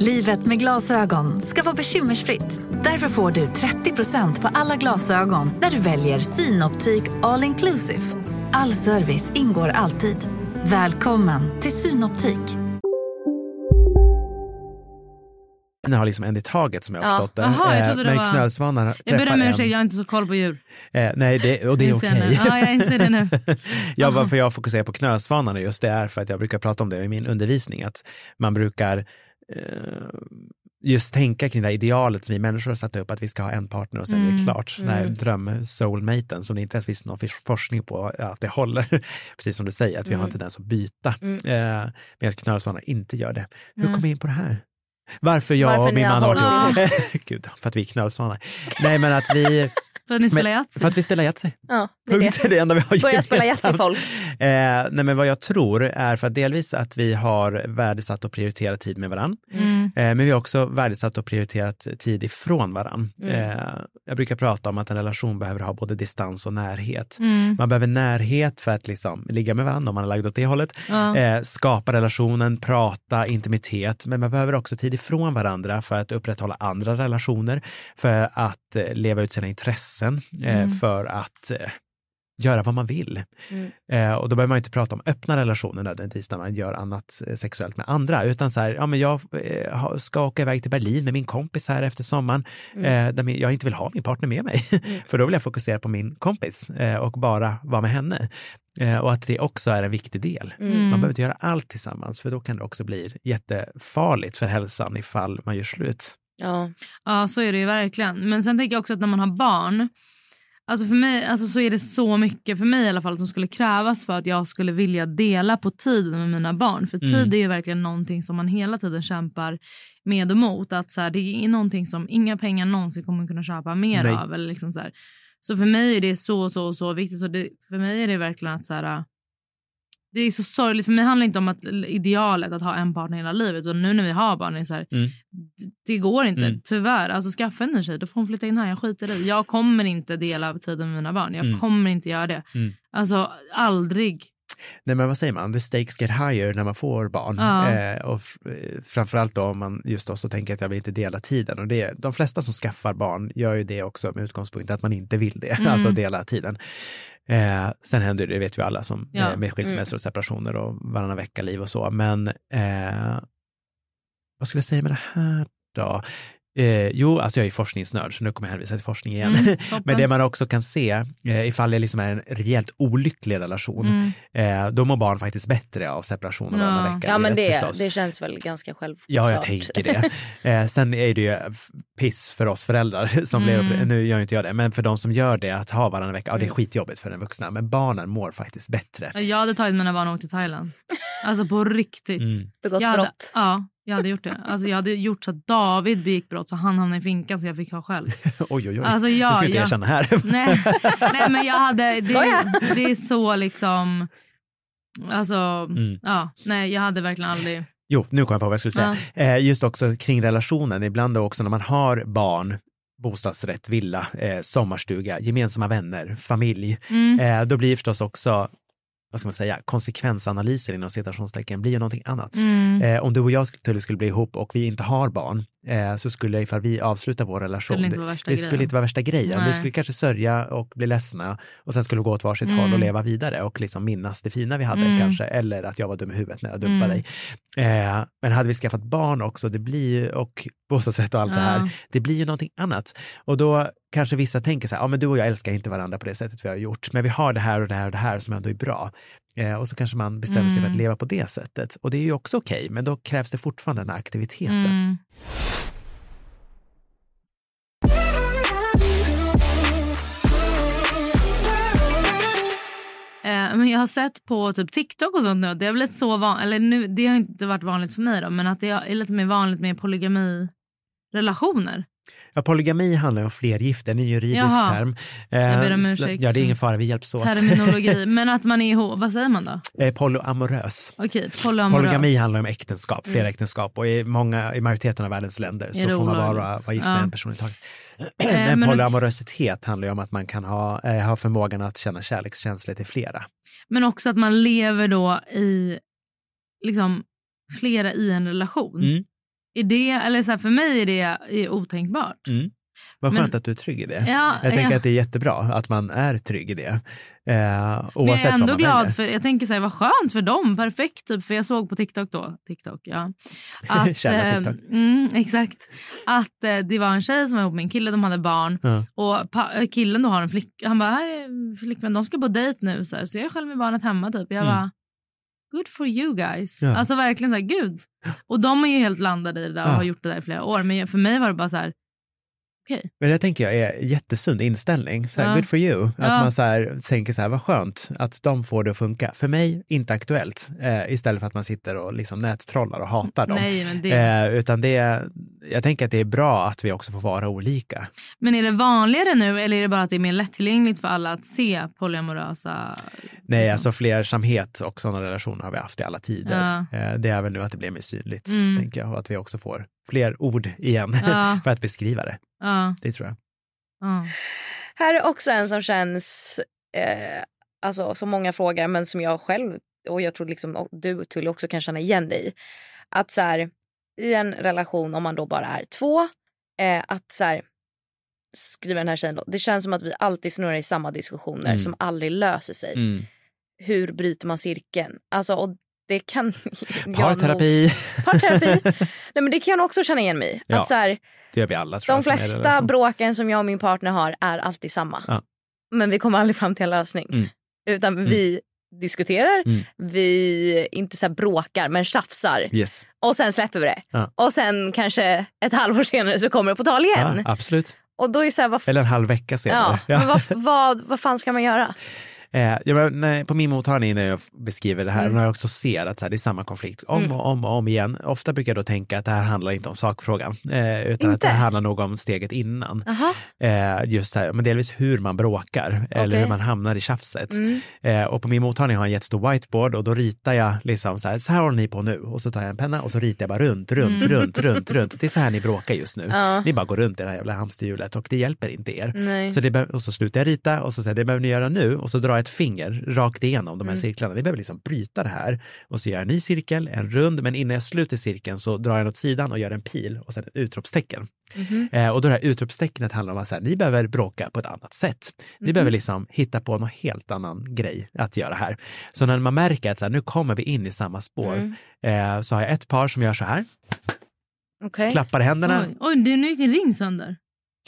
Livet med glasögon ska vara bekymmersfritt. Därför får du 30% på alla glasögon när du väljer Synoptik All Inclusive. All service ingår alltid. Välkommen till Synoptik. har liksom en i taget som jag har Ja. förstått det. Jaha, jag Eh, trodde det Men var- knölsvanar Jag ber om ursäkt, jag har inte så koll på djur. Eh, nej, det, och det är okej. nu. Ja, jag inser det nu. ja, varför jag fokuserar på knölsvanarna just det är för att jag brukar prata om det i min undervisning, att man brukar eh, just tänka kring det här idealet som vi människor har satt upp, att vi ska ha en partner och sen är det Mm. klart. Den här dröm-soulmaten som det inte ens finns någon forskning på att det håller. Precis som du säger, att vi har en tendens att byta. Mm. Eh, medan knölsvanar inte gör det. Hur Mm. kom vi in på det här? Varför jag Varför och min man har varit? Gud, för att vi är knölsvanar. Nej, men att vi, För att ni spelar Yatzy. för att vi spelar Yatzy. Ja, det är det. det är det enda vi har Börja spela Yatzy folk. Eh, nej men vad jag tror är för att delvis att vi har värdesatt och prioriterat tid med varandra. Mm. Eh, men vi har också värdesatt och prioriterat tid ifrån varandra. Mm. Eh, jag brukar prata om att en relation behöver ha både distans och närhet. Mm. Man behöver närhet för att liksom ligga med varandra om man är lagd åt det hållet. Ja. Eh, skapa relationen, prata, intimitet. Men man behöver också tid ifrån varandra för att upprätthålla andra relationer, för att eh, leva ut sina intressen, eh, Mm. för att eh, göra vad man vill. Mm. Eh, och då behöver man inte prata om öppna relationer nödvändigtvis när man gör annat eh, sexuellt med andra, utan så här, ja men jag ska åka iväg till Berlin med min kompis här efter sommaren, eh, där jag inte vill ha min partner med mig, för då vill jag fokusera på min kompis eh, och bara vara med henne. Och att det också är en viktig del. Mm. Man behöver inte göra allt tillsammans, för då kan det också bli jättefarligt för hälsan ifall man gör slut. Ja. Ja, så är det ju verkligen. Men sen tänker jag också att när man har barn, alltså för mig alltså så är det så mycket, för mig i alla fall, som skulle krävas för att jag skulle vilja dela på tiden med mina barn. För Mm. tid är ju verkligen någonting som man hela tiden kämpar med och mot. Att så här, det är någonting som inga pengar någonsin kommer kunna köpa mer Nej. av. Eller liksom så, här. så för mig är det så, så, så viktigt. Så det, för mig är det verkligen att så här, det är så sorgligt. För mig handlar inte om att idealet att ha en partner hela livet. Och nu när vi har barn är det så här, Mm. det går inte. Mm. Tyvärr. Alltså skaffa en ny tjej, då får hon flytta in här. Jag skiter i. Jag kommer inte dela tiden med mina barn. Jag Mm. kommer inte göra det. Mm. Alltså aldrig. Nej men vad säger man, the stakes get higher när man får barn. Ja. Eh, och eh, framförallt då om man just då så tänker att jag vill inte dela tiden. Och det, de flesta som skaffar barn gör ju det också med utgångspunkt att man inte vill det, Mm. alltså dela tiden. Eh, sen händer det, det vet vi alla, som, Ja. eh, med skilsmässor och separationer och varannan vecka-liv och så. Men eh, vad skulle jag säga med det här då? Eh, jo, alltså jag är forskningsnörd, så nu kommer jag hänvisa till forskning igen. Mm. Men det man också kan se, eh, ifall det liksom är en rejält olycklig relation, Mm. eh, då mår barn faktiskt bättre av separation Ja. varannan vecka. ja, men det, förstås. det känns väl ganska självklart. Ja, jag tänker det. Eh, sen är det ju piss för oss föräldrar som Mm. lever. Nu gör ju inte jag det, men för de som gör det, att ha varannan vecka, ja det är Mm. skitjobbigt för den vuxna, men barnen mår faktiskt bättre. Jag hade tagit mina barn och åkt till Thailand. Alltså på riktigt. Mm. Begått hade, brott. Ja, Jag hade gjort det. Alltså, jag hade gjort så att David begick brott så han hamnade i finkan så jag fick ha själv. oj, oj, oj. Alltså, ja, det ska inte ja. erkänna här. Nej, nej men jag hade... Det, det är så liksom... Alltså, Mm. ja. Nej, jag hade verkligen aldrig... Jo, nu kom jag på vad jag skulle säga. Eh, just också kring relationen, ibland också när man har barn, bostadsrätt, villa, eh, sommarstuga, gemensamma vänner, familj, Mm. eh, då blir förstås också vad ska man säga, konsekvensanalyser inom citationstecken blir ju någonting annat. Mm. Eh, om du och jag skulle, skulle bli ihop och vi inte har barn eh, så skulle ifall vi avslutar vår relation, Skulle det grejen. skulle inte vara värsta grejen. Nej. Vi skulle kanske sörja och bli ledsna och sen skulle vi gå åt varsitt Mm. håll och leva vidare och liksom minnas det fina vi hade Mm. kanske, eller att jag var dum i huvudet när jag dumpade Mm. dig. Eh, men hade vi skaffat barn också, det blir och bostadsrätt och allt det Ja. här, det blir ju någonting annat. Och då kanske vissa tänker så här, ja men du och jag älskar inte varandra på det sättet vi har gjort, men vi har det här och det här och det här som ändå är bra. Eh, och så kanske man bestämmer sig för att Mm. leva på det sättet. Och det är ju också okej, men då krävs det fortfarande den här aktiviteten. Mm. Eh, men jag har sett på typ TikTok och sånt nu, det har blivit så van- eller nu, det har inte varit vanligt för mig då, men att det är lite mer vanligt med polygamirelationer. Ja, polygami handlar om flergifte, en juridisk Jaha. term. Jag ber om så- ursäkt Ja, det är ingen fara, vi hjälps åt. Terminologi, men att man är ihop, vad säger man då? Eh, Polyamorös. Okej, polyamorös. Polygami handlar om äktenskap, flera Mm. äktenskap och i, många, i majoriteten av världens länder så får man bara vara gift med Ja. en person i taget. Eh, Men polyamorositet handlar ju om att man kan ha, eh, ha förmågan att känna kärlekskänslor till flera. Men också att man lever då i liksom flera i en relation. Mm. Är det, eller så här, för mig är det är otänkbart. Mm. Vad Men- skönt att du är trygg i det. Ja, jag tänker ja. att det är jättebra att man är trygg i det. Eh, Men oavsett jag är ändå glad för, jag tänker så här, vad skönt för dem, perfekt typ. För jag såg på TikTok då, TikTok ja. Att, Tjäna eh, TikTok. Mm, exakt. Att eh, det var en tjej som var ihop med en kille, de hade barn. Ja. Och pa- eh, killen då har en flicka, han bara, här är flickvän, de ska på dejt nu. Så, här, så jag är själv med barnet hemma typ. Jag Mm. bara, good for you guys. Ja. Alltså verkligen så här, gud. Och de är ju helt landade i det där och Ja. har gjort det där i flera år. Men för mig var det bara så här, okej. Men det tänker jag är jättesund inställning. Så här, Ja. Good for you. Att Ja. man så här, tänker så här, vad skönt att de får det att funka. För mig, inte aktuellt. Eh, istället för att man sitter och liksom nättrollar och hatar dem. Nej, men det... Eh, utan det, jag tänker att det är bra att vi också får vara olika. Men är det vanligare nu eller är det bara att det är mer lättillgängligt för alla att se polyamorösa? Nej, liksom? alltså flersamhet och sådana relationer har vi haft i alla tider. Ja. Eh, det är väl nu att det blir mer synligt, Mm. tänker jag. Och att vi också får fler ord igen Ja. för att beskriva det. Ja, Det tror jag. ja. Här är också en som känns, eh, alltså som många frågar men som jag själv och jag tror liksom och du Tully också kan känna igen dig i. Att så här, i en relation om man då bara är två, eh, att så här, skriver den här tjejen då, det känns som att vi alltid snurrar i samma diskussioner Mm. som aldrig löser sig. Mm. Hur bryter man cirkeln? Alltså och det kan Parterapi. Parterapi. Nej men det kan jag också känna igen mig i. Ja. Att så här, Det gör vi alla de som flesta relation. bråken som jag och min partner har är alltid samma. Ja. Men vi kommer aldrig fram till en lösning. Mm. Utan vi diskuterar, Mm. vi inte så bråkar men tjafsar Yes. och sen släpper vi det. Ja. Och sen kanske ett halvår senare så kommer det på tal igen. Ja, absolut. Och då är så här, Eller en halv vecka ja, senare. Men vad, vad, vad fan ska man göra? Eh, ja, men, nej, på min mottagning när jag beskriver det här, Mm. när jag också ser att så här, det är samma konflikt om Mm. och om och om igen. Ofta brukar jag då tänka att det här handlar inte om sakfrågan, eh, utan att Inte? det här handlar nog om steget innan. Eh, just här, men delvis hur man bråkar eller Okej. hur man hamnar i tjafset. Mm. Eh, och på min mottagning har jag en jättestor whiteboard och då ritar jag liksom så här, så här håller ni på nu. Och så tar jag en penna och så ritar jag bara runt, runt, Mm. runt, runt, runt. Det är så här ni bråkar just nu. Ja. Ni bara går runt i det här jävla hamsterhjulet och det hjälper inte er. Nej. Så det och så slutar jag rita och så säger jag, det behöver ni göra nu och så drar jag ett finger rakt igenom de här Mm. cirklarna. Ni behöver liksom bryta det här och så gör jag en ny cirkel, en rund, men innan jag sluter cirkeln så drar jag den åt sidan och gör en pil och sen ett utropstecken. Mhm. Eh, och då det här utropstecknet handlar om att så här, ni behöver bråka på ett annat sätt. Ni Mhm. behöver liksom hitta på någon helt annan grej att göra här. Så när man märker att så här, nu kommer vi in i samma spår Mm. eh, så har jag ett par som gör så här, Okej. klappar händerna. Oj, oj nu gick din ring sönder.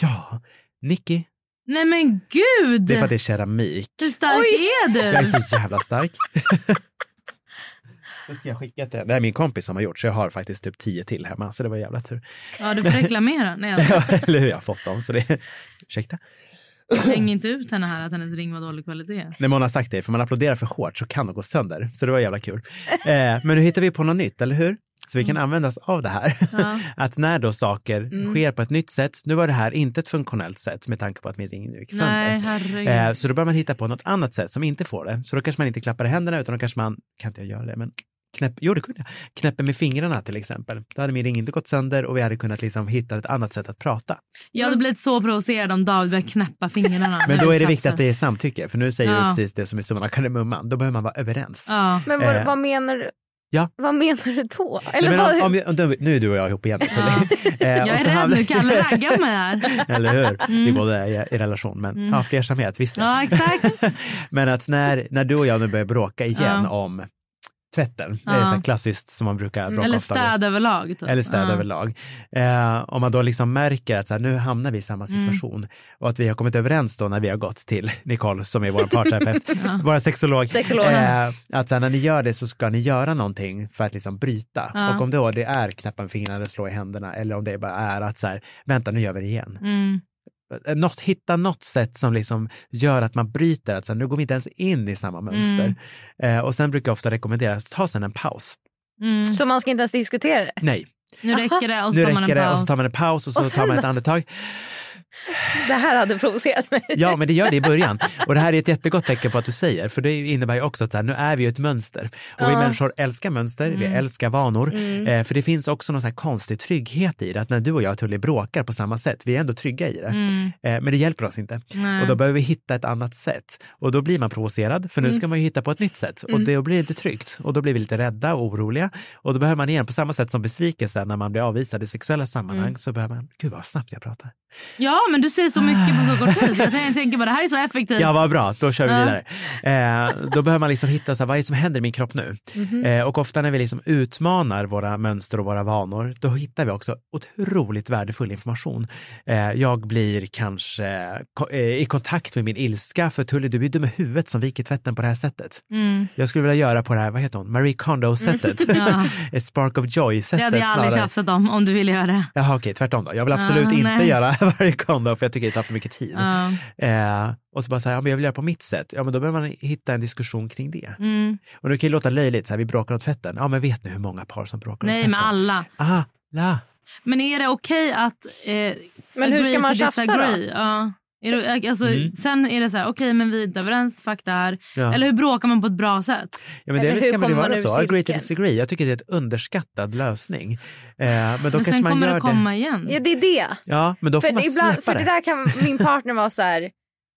Ja, Nicky, Nej men gud! det är för att det är keramik. Hur stark är du? Jag är så jävla stark. Det ska jag skicka till Det är min kompis som har gjort så jag har faktiskt typ tio till hemma så det var jävla tur. Ja, du får reklamera. Nej, alltså, Ja, Eller hur, jag har fått dem så det Ursäkta? häng inte ut henne här att hennes ring var dålig kvalitet. När man har sagt det, för man applåderar för hårt så kan det gå sönder. Så det var jävla kul. Eh, men nu hittar vi på något nytt, eller hur? Så vi kan använda oss av det här. Ja. att när då saker Mm. sker på ett nytt sätt, nu var det här inte ett funktionellt sätt med tanke på att min ring gick sönder. Eh, så då börjar man hitta på något annat sätt som inte får det. Så då kanske man inte klappar i händerna utan då kanske man, kan inte jag göra det, men knäpp, jo det kunde jag, knäpper med fingrarna till exempel. Då hade min ring inte gått sönder och vi hade kunnat liksom hitta ett annat sätt att prata. Jag hade blivit så provocerad om David började knäppa fingrarna. Men då är det viktigt att det är samtycke, för nu säger Ja. du precis det som är summan av kardemumman. Då behöver man vara överens. Ja. Men vad, Eh. vad menar du? Ja. Vad menar du då? Nej, Eller men vad, om, om, vi- om, nu är du och jag ihop igen. Ja. Eh, Jag och är så rädd hamnar- nu, Kalle raggar mig här. Eller hur? Vi Mm. båda är i, i relation, men Mm. ja, flersamhet, visst. Ja, exakt. men att när, när du och jag nu börjar bråka igen Ja. om tvätten, det är Ja. så klassiskt som man brukar bråka Eller ofta med. städ överlag. Typ. Eller städ Ja. överlag. Eh, om man då liksom märker att så här, nu hamnar vi i samma Mm. situation och att vi har kommit överens då när vi har gått till Nicole som är vår parterapeut, Ja. vår sexolog, Sexolog. eh, att så här, när ni gör det så ska ni göra någonting för att liksom bryta. Ja. Och om då det är knäppa med fingrarna eller slå i händerna eller om det bara är att så här, vänta nu gör vi det igen. Mm. Eh, Något, hitta något sätt som liksom gör att man bryter, att så här, nu går vi inte ens in i samma mönster. Eh, och sen brukar jag ofta rekommendera att ta sen en paus. Mm. Så man ska inte ens diskutera det? Nej, Nu räcker det och så nu tar man en det och paus. så tar man en paus och så Och sen tar man ett andetag. Det här hade provocerat mig. Ja, men det gör det i början. Och det här är ett jättegott tecken på att du säger, för det innebär ju också att så här, nu är vi ett mönster. Och vi Ja. människor älskar mönster, vi Mm. älskar vanor. Mm. Eh, för det finns också någon så här konstig trygghet i det, att när du och jag Tully bråkar på samma sätt, vi är ändå trygga i det. Mm. Eh, men det hjälper oss inte. Nej. Och då behöver vi hitta ett annat sätt. Och då blir man provocerad, för nu Mm. ska man ju hitta på ett nytt sätt. Och Mm. då blir det inte tryggt. Och då blir vi lite rädda och oroliga. Och då behöver man igen, på samma sätt som besvikelse när man blir avvisad i sexuella sammanhang, Mm. så behöver man, gud vad snabbt jag pratar. Ja, men du säger så mycket på så kort tid. Jag tänker- bara, det här är så effektivt. Ja, vad bra. Då kör vi Ja. vidare. Eh, då behöver man liksom hitta, så här, vad är det som händer i min kropp nu? Mhm. Eh, och ofta när vi liksom utmanar våra mönster och våra vanor, då hittar vi också otroligt värdefull information. Eh, jag blir kanske ko- eh, i kontakt med min ilska, för Tully, du är dum i huvudet som viker tvätten på det här sättet. Mm. Jag skulle vilja göra på det här, vad heter hon, Marie Kondo-sättet. Ja. Ett Spark of Det Joy-sättet hade jag aldrig snarare. tjafsat om, om du ville göra det. Jaha, okej, tvärtom då. Jag vill absolut Ja, inte göra Marie Kondo, för jag tycker det tar för mycket tid. Ja. Eh, och så bara säga, ja, men jag vill göra på mitt sätt. Ja, men då behöver man hitta en diskussion kring det. Mm. Och det kan ju låta löjligt, så här, vi bråkar om tvätten. Ja, men vet ni hur många par som bråkar om Nej, tvätten? med alla. Ah, la. Men är det okej att eh, Men hur ska man tjafsa då? disagree? Ja. Är det, alltså, Mm. Sen är det så här, okej men vi är inte överens, fuck det här. Ja. Eller hur bråkar man på ett bra sätt? ja, men det Eller hur kan väl vara så. Agree to disagree. Jag tycker det är ett underskattad lösning. Eh, men då Men kanske sen man kommer gör det komma igen. Ja, det är det. Ja, men då får För, man det ibland, släppa för det det. där kan min partner vara så här.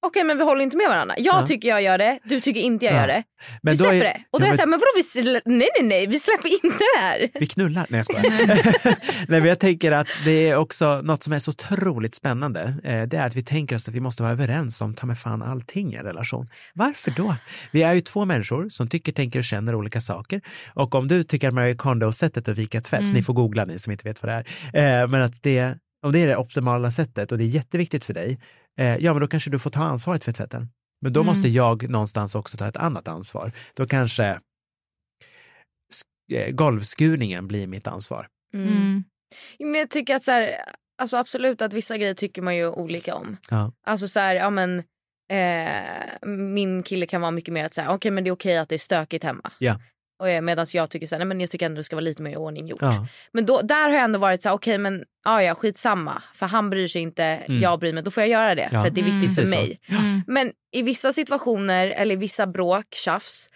Okej men vi håller inte med varandra. Jag Ja. tycker jag gör det, du tycker inte jag Ja. gör det. Men vi släpper är- det. Och då ja, är jag men- såhär, men vadå vi slä- nej nej nej vi släpper inte det här. Vi knullar. Nej, jag skojar. Nej, men jag tänker att det är också något som är så otroligt spännande. Eh, det är att vi tänker oss att vi måste vara överens om ta med fan allting i en relation. Varför då? Vi är ju två människor som tycker, tänker och känner olika saker. Och om du tycker att Marie Kondo-sättet att vika tvätt, Mm. ni får googla ni som inte vet vad det är, eh, men att det, om det är det optimala sättet och det är jätteviktigt för dig, eh, ja men då kanske du får ta ansvaret för tvätten. Men då Mm. måste jag någonstans också ta ett annat ansvar. Då kanske sk- eh, golvskurningen blir mitt ansvar. Mm. Men jag tycker att så här, alltså absolut att vissa grejer tycker man ju olika om. Ja. Alltså så här, ja men eh, min kille kan vara mycket mer att säga okej men det är okej att det är stökigt hemma. Ja. Och medan jag tycker så här, nej men jag tycker ändå det ska vara lite mer i ordning gjort. Ja. Men då, där har jag ändå varit så här, okej men ja ja skitsamma för han bryr sig inte, Mm. jag bryr mig, då får jag göra det Ja. för att det är viktigt Mm. för mig. Mm. Men i vissa situationer eller i vissa bråk, tjafs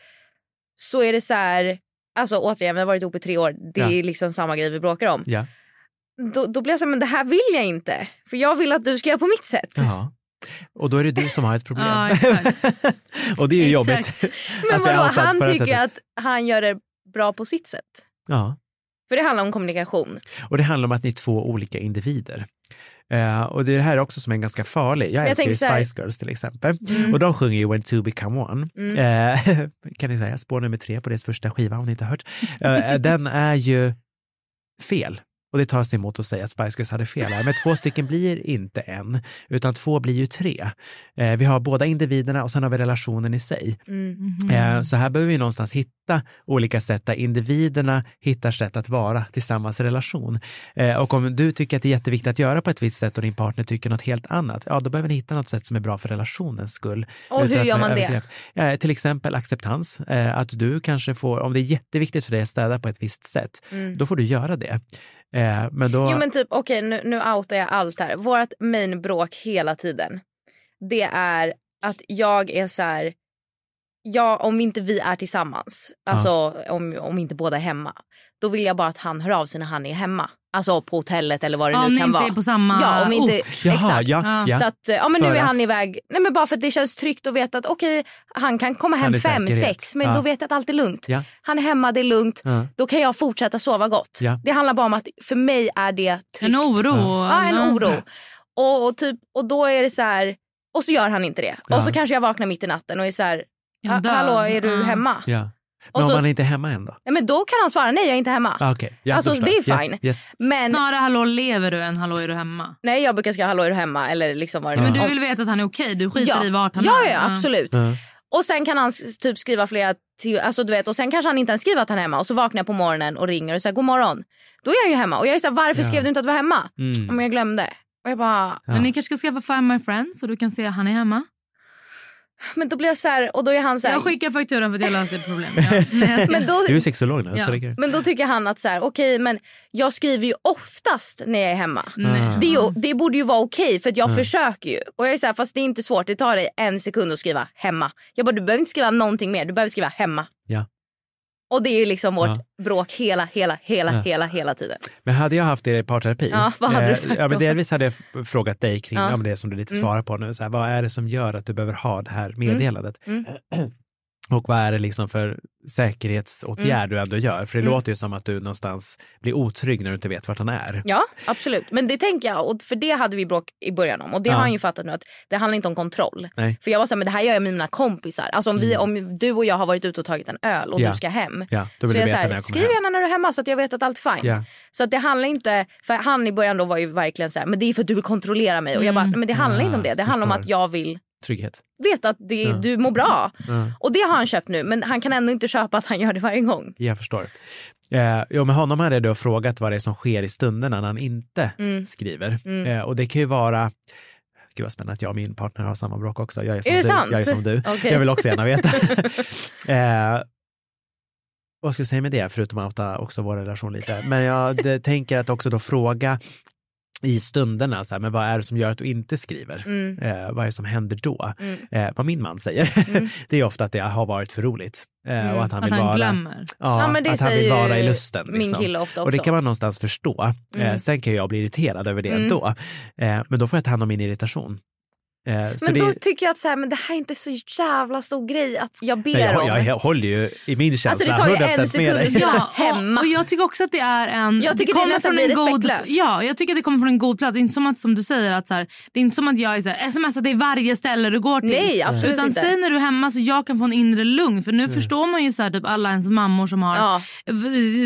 så är det så här, alltså återigen vi har varit ihop i tre år, det Ja. är liksom samma grej vi bråkar om. Ja. Då, då blir jag så här, men det här vill jag inte. För jag vill att du ska göra på mitt sätt. Jaha. Och då är det du som har ett problem. Ja, och det är ju Exakt. jobbigt. Men är vadå, han tycker att han gör det bra på sitt sätt. Ja. För det handlar om kommunikation. Och det handlar om att ni är två olika individer. Eh, och det är det här också som är ganska farlig. Jag jag älskar ju Spice Girls till exempel. Mm. Och de sjunger ju When Two Become One. Mm. Eh, kan ni säga, spår nummer tre på deras första skiva om ni inte har hört. Eh, den är ju fel. Och det tar sig emot att säga att Spice Girls hade fel här, men två stycken blir inte en, utan två blir ju tre. Eh, vi har båda individerna och sen har vi relationen i sig. Mm. Eh, så här behöver vi någonstans hitta olika sätt där individerna hittar sätt att vara tillsammans i relation. Eh, och om du tycker att det är jätteviktigt att göra på ett visst sätt och din partner tycker något helt annat, ja då behöver ni hitta något sätt som är bra för relationens skull. Och hur gör man det? Eh, till exempel acceptans, eh, att du kanske får, om det är jätteviktigt för dig att städa på ett visst sätt, då får du göra det. Eh, men då, Jo men typ okej nu, nu outar jag allt här. Vårt main bråk hela tiden. Det är att jag är så här. Ja om inte vi är tillsammans. Alltså om, om inte båda är hemma. Då vill jag bara att han hör av sig när han är hemma. Alltså på hotellet eller vad det om nu kan inte vara. är på samma ja, om inte, ort. Jaha, exakt. ja, ja. Så att, ja men nu För är han att- iväg. Nej men bara för att det känns tryggt att veta att okej han kan komma hem Han är fem, säkerhet. sex men Ja. då vet jag att allt är lugnt. Ja. Han är hemma, det är lugnt. Ja. Då kan jag fortsätta sova gott. Ja. Det handlar bara om att för mig är det tryggt. En oro. Ja, en oro. Och, och, typ, och då är det så här, och så gör han inte det. Ja. Och så kanske jag vaknar mitt i natten och är så här, Hallå är du Ja. hemma? Ja. Och Men om så- man inte är hemma än då? Nej, men då kan han svara nej jag är inte hemma. Ah, okay. ja, Alltså, det är Yes, fine. Yes, Men Snarare hallå lever du än hallå är du hemma. nej jag brukar skriva hallå är du hemma eller liksom vad det Men nu du vill veta att han är okej, du skiter ja. i vart han ja, är. ja absolut. Ja. Och sen kan han typ skriva flera alltså du vet och sen kanske han inte ens skriver att han är hemma och så vaknar jag på morgonen och ringer och säger god morgon. Då är han ju hemma och jag är så här, varför Ja. skrev du inte att du var hemma? Mm. Om jag glömde. Och jag bara, Ja. Men ni kanske ska skaffa Find My Friends så du kan se att han är hemma. Men då blir jag så här och då är han så här, Jag skickar fakturan för att jag löser ett problem. Ja. Men då, Du är sexolog nu, Ja. så det. Men då tycker han att så här, okej men jag skriver ju oftast när jag är hemma. Ah. Det, är ju, det borde ju vara okej för att jag försöker ju. Och jag är så här, fast det är inte svårt, det tar dig en sekund att skriva hemma. Jag bara du behöver inte skriva någonting mer, du behöver skriva hemma. Ja. Och det är ju liksom vårt Ja. bråk hela, hela, hela, Ja. hela, hela tiden. Men hade jag haft det i parterapi, Ja, vad hade du eh, sagt ja, men delvis hade jag frågat dig kring Ja. det som du lite Mm. svarar på nu. Så här, vad är det som gör att du behöver ha det här meddelandet? Mm. Och vad är det liksom för säkerhetsåtgärd du ändå gör? För det Mm. låter ju som att du någonstans blir otrygg när du inte vet vart han är. Ja absolut, men det tänker jag och för det hade vi bråk i början om och det Ja. har han ju fattat nu att det handlar inte om kontroll. Nej. För jag var såhär, men det här gör jag med mina kompisar. Alltså om, vi, om du och jag har varit ute och tagit en öl och Ja. du ska hem. Ja, då Så vill du jag veta så här, när jag skriv hem. gärna när du är hemma så att jag vet att allt är fine. Ja. Så att det handlar inte, för han i början då var ju verkligen så här, men det är för att du vill kontrollera mig. Och jag bara, Mm. "Nej, men det handlar Ah, inte om det. Det handlar om att jag vill Trygghet. veta att det, Ja. du mår bra. Ja. Och det har han köpt nu men han kan ändå inte köpa att han gör det varje gång. Jag förstår. Eh, jo, med honom hade jag då frågat vad det är som sker i stunderna när han inte Mm. skriver. Mm. Eh, och det kan ju vara, gud vad spännande att jag och min partner har samma bråk också. Jag är som Är det du. sant? Jag är som du. Okej. Jag vill också gärna veta. eh, vad ska du säga med det, förutom att outa också vår relation lite? Men jag tänker att också då fråga i stunderna, så här, men vad är det som gör att du inte skriver? Mm. Eh, vad är det som händer då? Mm. Eh, vad min man säger, Mm. det är ofta att det har varit för roligt. Eh, Mm. och att han Att vill han vara, glömmer. Ja, Ja, att han vill vara i lusten. Min liksom. kille ofta också. Och det kan man någonstans förstå. Mm. Eh, sen kan jag bli irriterad över det Mm. ändå. Eh, men då får jag ta hand om min irritation. Eh, så men det, då tycker jag att så här, men det här är inte så jävla stor grej att jag ber nej, jag, om. jag, jag håller ju i min känsla Alltså, det tar ju 100% en sekund dig. Ja, hemma. och, jag tycker också att det är en... Jag tycker det kommer nästan från en blir god. Ja, jag tycker att det kommer från en god plats. Det är inte som att som du säger att så här, det är inte som att jag är så här, smsar till varje ställe du går till. Nej absolut Utan inte. säg när du är hemma så jag kan få en inre lugn. För nu förstår man ju så här, typ alla ens mammor som har Ja.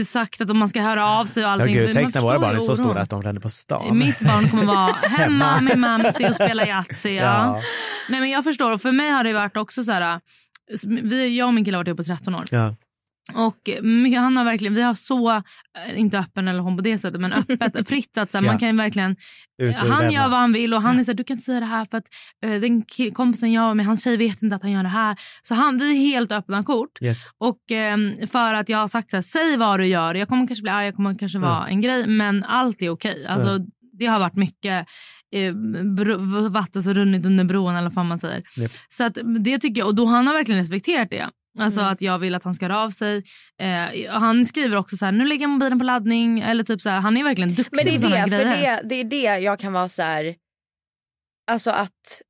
sagt att man ska höra av sig och Ja, allting. gud, För tänk när våra barn är så stora att de ränner på stan. Mitt barn kommer vara hemma med mamsi och spela Yatzy. Ja. Nej, men jag förstår. Och för mig har det varit också så här... Vi, jag och min kille har varit ihop på 13 år. Ja. Och han har verkligen, vi har så, eh, inte öppen eller hon på det sättet, men öppet, fritt att så här, Ja. man kan verkligen, han gör vad han vill och han är så här, du kan inte säga det här för att eh, den kompisen jag var med, hans tjej vet inte att han gör det här. Så han, vi är helt öppna kort. Yes. Och ehm, för att jag har sagt så här, säg vad du gör, jag kommer kanske bli arg, jag kommer kanske vara en grej, men allt är okej. Alltså, Det har varit mycket eh, vatten som runnit under bron eller vad man säger. Yep. Så att det tycker jag, och då han har verkligen respekterat det. Alltså Mm. att jag vill att han ska höra av sig. Eh, han skriver också så här, nu lägger jag mobilen på laddning. Eller typ så här, han är verkligen duktig Men det är på det, för grejer. det, det är det jag kan vara så här. Alltså att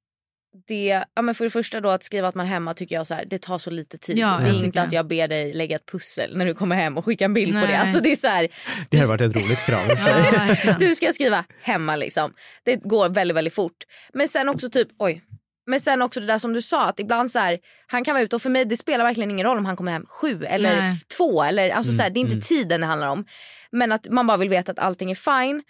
det, ja men för det första då att skriva att man är hemma tycker jag så här, det tar så lite tid. Ja, det jag är inte tycker att jag ber dig lägga ett pussel när du kommer hem och skicka en bild på Nej. det. Alltså det är så här, Det har varit ett roligt krav. Ja, du ska skriva hemma liksom. Det går väldigt väldigt fort. Men sen också typ, oj. Men sen också det där som du sa att ibland så här, han kan vara ute och för mig det spelar verkligen ingen roll om han kommer hem sju eller Nej. två eller alltså så här, det är inte mm. tiden det handlar om. Men att man bara vill veta att allting är fine.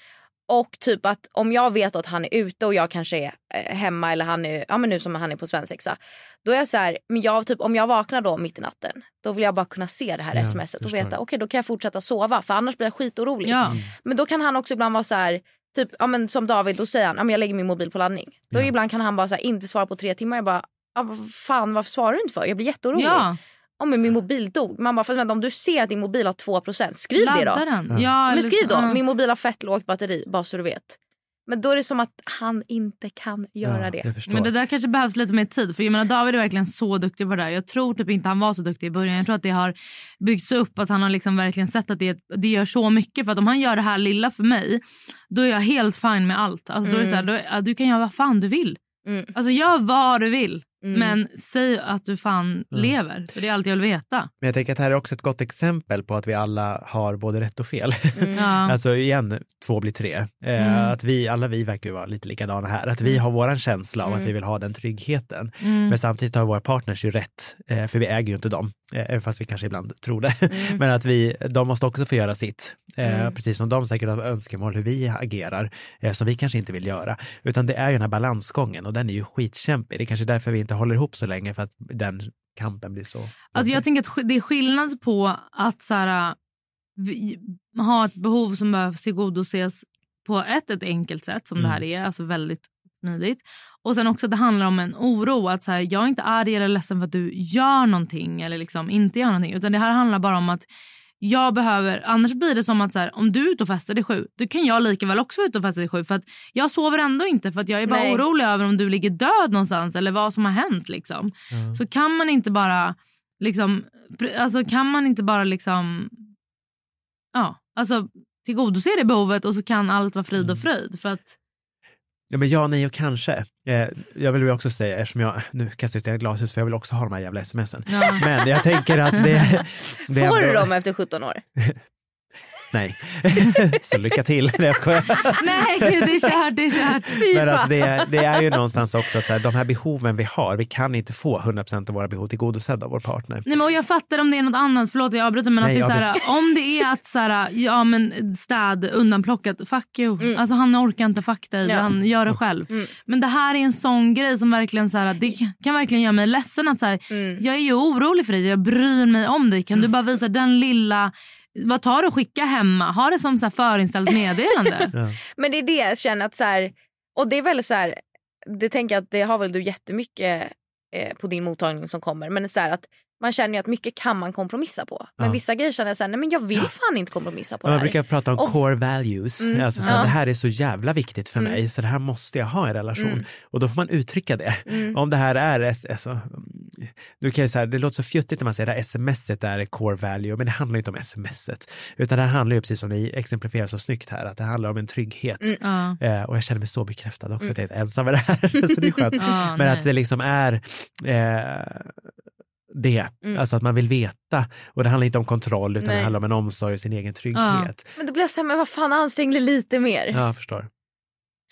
Och typ att om jag vet att han är ute och jag kanske är eh, hemma eller han är, ja men nu som han är på svensexa. Då är jag så här, men jag, typ, om jag vaknar då mitt i natten. Då vill jag bara kunna se det här Ja, smset och veta okej då kan jag fortsätta sova för annars blir jag skitorolig. Ja. Men då kan han också ibland vara så här, typ ja, men som David då säger han ja, men jag lägger min mobil på laddning. Då Ja. ibland kan han bara så här, inte svara på tre timmar. Jag bara ja, vad fan varför svarar du inte för? Jag blir jätteorolig. Ja, Ja, men min mobil dog. Man bara, vänta, om du ser att din mobil har 2% skriv det ladda då. den. Ja, Men skriv då, ja. min mobil har fett lågt batteri bara så du vet. Men då är det som att han inte kan göra ja, det. Men det där kanske behövs lite mer tid. För jag menar, David är verkligen så duktig på det där. Jag tror typ inte han var så duktig i början. Jag tror att det har byggts upp. Att han har liksom verkligen sett att det, det gör så mycket. För att om han gör det här lilla för mig. Då är jag helt fine med allt. Alltså, då är det så här, då, ja, du kan göra vad fan du vill. Mm. Alltså gör vad du vill. Mm. Men säg att du fan lever. För det är allt jag vill veta. Men jag tänker att det här är också ett gott exempel på att vi alla har både rätt och fel. Mm. Alltså igen, två blir tre. Eh, Mm. Att vi, alla vi verkar ju vara lite likadana här. Att vi har våran känsla av att vi vill ha den tryggheten. Mm. Men samtidigt har våra partners ju rätt, eh, för vi äger ju inte dem, eh, även fast vi kanske ibland tror det. Mm. Men att vi, de måste också få göra sitt. Eh, Mm. Precis som de säkert har önskemål hur vi agerar, eh, som vi kanske inte vill göra. Utan det är ju den här balansgången och den är ju skitkämpig. Det är kanske därför vi inte håller ihop så länge, för att den kampen blir så... Alltså jag tänker att det är skillnad på att så här, vi, ha ett behov som behöver tillgodoses på ett, ett enkelt sätt som det här är, alltså väldigt smidigt. Och sen också att det handlar om en oro. Att så här, jag är inte arg eller ledsen för att du gör någonting eller liksom inte gör någonting. Utan det här handlar bara om att jag behöver, annars blir det som att så här, om du är ute och festar till sju, då kan jag lika väl också vara ute och festa till sju. För att jag sover ändå inte för att jag är bara Nej. orolig över om du ligger död någonstans eller vad som har hänt. Liksom. Så kan man inte bara liksom, alltså kan man inte bara liksom, ja, alltså tillgodose det behovet och så kan allt vara frid och fröjd. För att, Ja, men ja, nej och kanske. Eh, jag vill ju också säga, eftersom jag, nu kastar jag i glashus för jag vill också ha de här jävla smsen. ja. Men jag tänker att det... det Får du dem efter 17 år? Nej. så lycka till. Nej, jag skojar. Nej gud det är kört, det är kört. Men att det, det är ju någonstans också att så här, de här behoven vi har, vi kan inte få 100% av våra behov tillgodosedda av vår partner. Nej, men och jag fattar om det är något annat, förlåt jag avbryter men Nej, att det är så här, om det är att så här, ja men städ undanplockat, fuck you. Alltså han orkar inte fuck dig, Ja. han gör det själv. Men det här är en sån grej som verkligen så här, det kan verkligen göra mig ledsen att så här, jag är ju orolig för dig, jag bryr mig om dig. Kan du bara visa den lilla, vad tar du och skicka hemma? Ha det som så här förinställt meddelande. Ja. Men det är det jag känner att så här, och det är väl så här, det tänker jag att det har väl du jättemycket eh, på din mottagning som kommer. Men så här att man känner ju att mycket kan man kompromissa på. Men Ja. vissa grejer känner jag så här, nej men jag vill fan inte kompromissa på Man det här. brukar prata om Och- core values. Mm, Alltså, så här, ja. Det här är så jävla viktigt för Mm. mig, så det här måste jag ha i en relation. Mm. Och då får man uttrycka det. Mm. Om det här är, alltså, du kan ju så här, det låter så fjuttigt när man säger att smset är core value, men det handlar inte om smset. Utan det handlar ju, precis som ni exemplifierar så snyggt här, att det handlar om en trygghet. Mm. Ja. Eh, och jag känner mig så bekräftad också att jag inte är ensam med det här. så det är skönt. Ja, Men nej. att det liksom är eh, det, Mm. alltså att man vill veta. Och det handlar inte om kontroll utan Nej. det handlar om en omsorg och sin egen trygghet. Men då blir jag så här, men vad fan ansträng dig lite mer. Ja, jag förstår.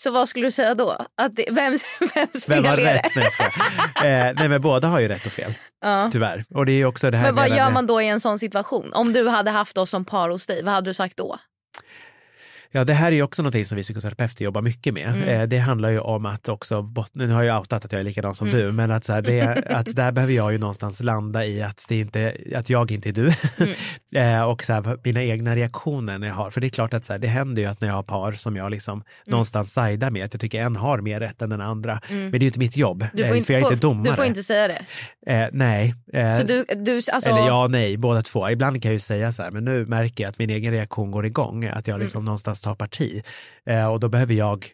Så vad skulle du säga då? Att det, vems, vems fel Vem har är det? rätt? Nej, eh, nej, men båda har ju rätt och fel, Ja. tyvärr. Och det är också det här Men vad gör man då i en sån situation? Om du hade haft oss som par hos dig, vad hade du sagt då? Ja, det här är ju också någonting som vi psykoterapeuter jobbar mycket med. Mm. Eh, det handlar ju om att också, nu har jag outat att jag är likadan som Mm. du, men att, så här, det, att där behöver jag ju någonstans landa i att, det inte, att jag inte är du. Mm. eh, och så här, mina egna reaktioner när jag har, för det är klart att så här, det händer ju att när jag har par som jag liksom Mm. någonstans sidar med, att jag tycker en har mer rätt än den andra. Men det är ju inte mitt jobb, Du eh, får inte, för jag är får- inte domare. Du får inte säga det. eh, nej. Eh, Så du, du, alltså, eller ja, nej, båda två. Ibland kan jag ju säga så här, men nu märker jag att min egen reaktion går igång, att jag Mm. liksom någonstans tar parti. Eh, och då behöver jag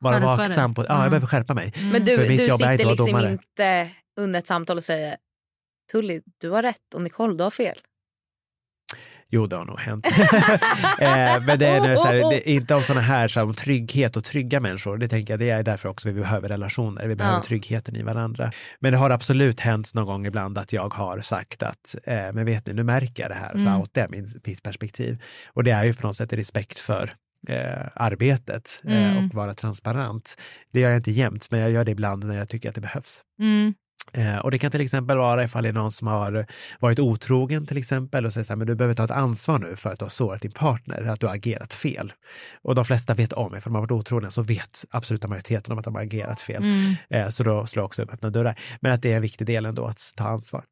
vara Skärpa dig. vaksam på, ja, Mm. jag behöver skärpa mig. men du, för mitt du jobb är inte sitter liksom domare. inte under ett samtal och säger Tully, du har rätt och Nicole, du har fel. Jo, det har nog hänt. eh, men det är, nu så här, det är inte om sådana här, så här, om trygghet och trygga människor. Det tänker jag, det är därför också vi behöver relationer. Vi behöver Ja. tryggheten i varandra. Men det har absolut hänt någon gång ibland att jag har sagt att, eh, men vet ni, nu märker jag det här, och så Mm. outar jag min, mitt perspektiv. Och det är ju på något sätt respekt för eh, arbetet eh, Mm. och vara transparent. Det gör jag inte jämt, men jag gör det ibland när jag tycker att det behövs. Mm. Eh, och det kan till exempel vara ifall det är någon som har varit otrogen till exempel och säger så här, men du behöver ta ett ansvar nu för att du har sårat din partner, att du har agerat fel. Och de flesta vet om, ifall de har varit otrogna så vet absoluta majoriteten om att de har agerat fel. Mm. Eh, så då slår jag också upp öppna dörrar. Men att det är en viktig del ändå att ta ansvar.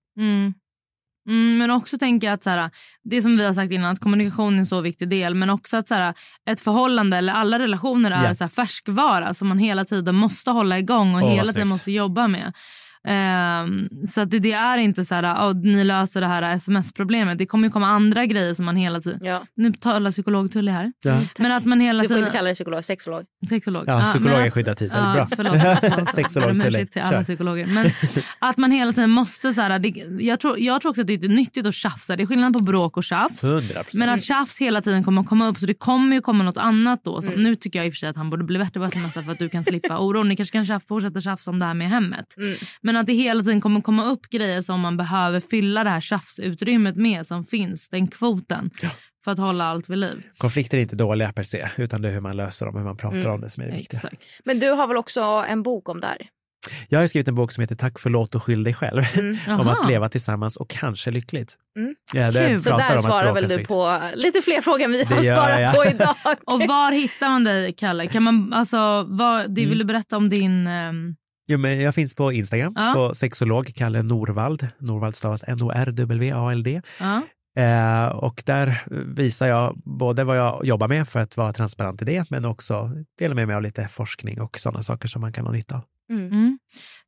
Mm. Men också tänka jag att så här, det som vi har sagt innan, att kommunikation är en så viktig del. Men också att så här, ett förhållande eller alla relationer är Ja. så här, färskvara som man hela tiden måste hålla igång och vad hela tiden måste jobba med. Ehm, så att det, det är inte så här, oh, ni löser det här sms-problemet. Det kommer ju komma andra grejer som man hela tiden... Ja. Nu talar psykolog-Tully här. Ja. Men att man hela Du får tiden... inte kalla dig psykolog, sexolog. Sexolog. Ja, psykolog men är skyddad titel. Ja, Bra. Förlåt. Sexolog till alla Kör. psykologer. Men att man hela tiden måste... Så här, det, jag, tror, jag tror också att det är nyttigt att tjafsa. Det är skillnad på bråk och tjafs. 100 procent. Men att tjafs hela tiden kommer att komma upp. Så det kommer ju komma något annat då. Som Mm. Nu tycker jag i och för sig att han borde bli bättre på sms för att du kan slippa oron. Ni kanske kan tjaf, fortsätta tjafsa om det här med hemmet. Mm. Men att det hela tiden kommer komma upp grejer som man behöver fylla det här tjafsutrymmet med som finns. Den kvoten. För att hålla allt vid liv. Konflikter är inte dåliga per se, utan det är hur man löser dem, hur man pratar Mm. om det som är det viktiga. Exakt. Men du har väl också en bok om det här? Jag har skrivit en bok som heter Tack, förlåt och skyll dig själv. Mm. om att leva tillsammans och kanske lyckligt. Mm. Ja, det Kul. Så där svarar väl du på lite fler frågor än vi Det har svarat jag. på idag. Och var hittar man dig, Kalle? Kan man, alltså, vad, det Mm. vill du berätta om din... ehm, Jo, men jag finns på Instagram, Ja. på sexolog Kalle Norvald. Norvald stavas N-O-R-W-A-L-D. ja. Eh, och där visar jag både vad jag jobbar med för att vara transparent i det, men också delar med mig av lite forskning och sådana saker som man kan ha nytta av. Mm. Mm.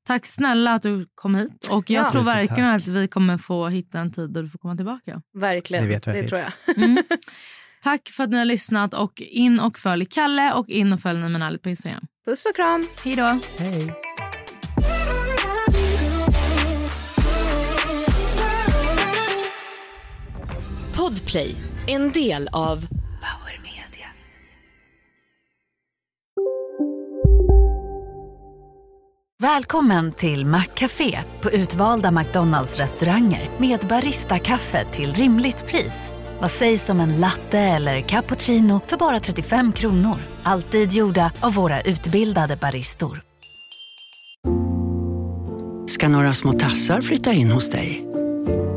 Tack snälla att du kom hit. Och jag Ja. tror verkligen att vi kommer få hitta en tid då du får komma tillbaka. Verkligen, det jag tror finns. jag. Mm. Tack för att ni har lyssnat och in och följ Kalle och in och följ Nimen Ärligt på Instagram. Puss och kram. Hej då! Podplay, en del av Power Media. Välkommen till Maccafé på utvalda McDonalds restauranger med Baristakaffe till rimligt pris. Vad sägs om en latte eller cappuccino för bara 35 kronor? Alltid gjorda av våra utbildade baristor. ska några små tassar flytta in hos dig.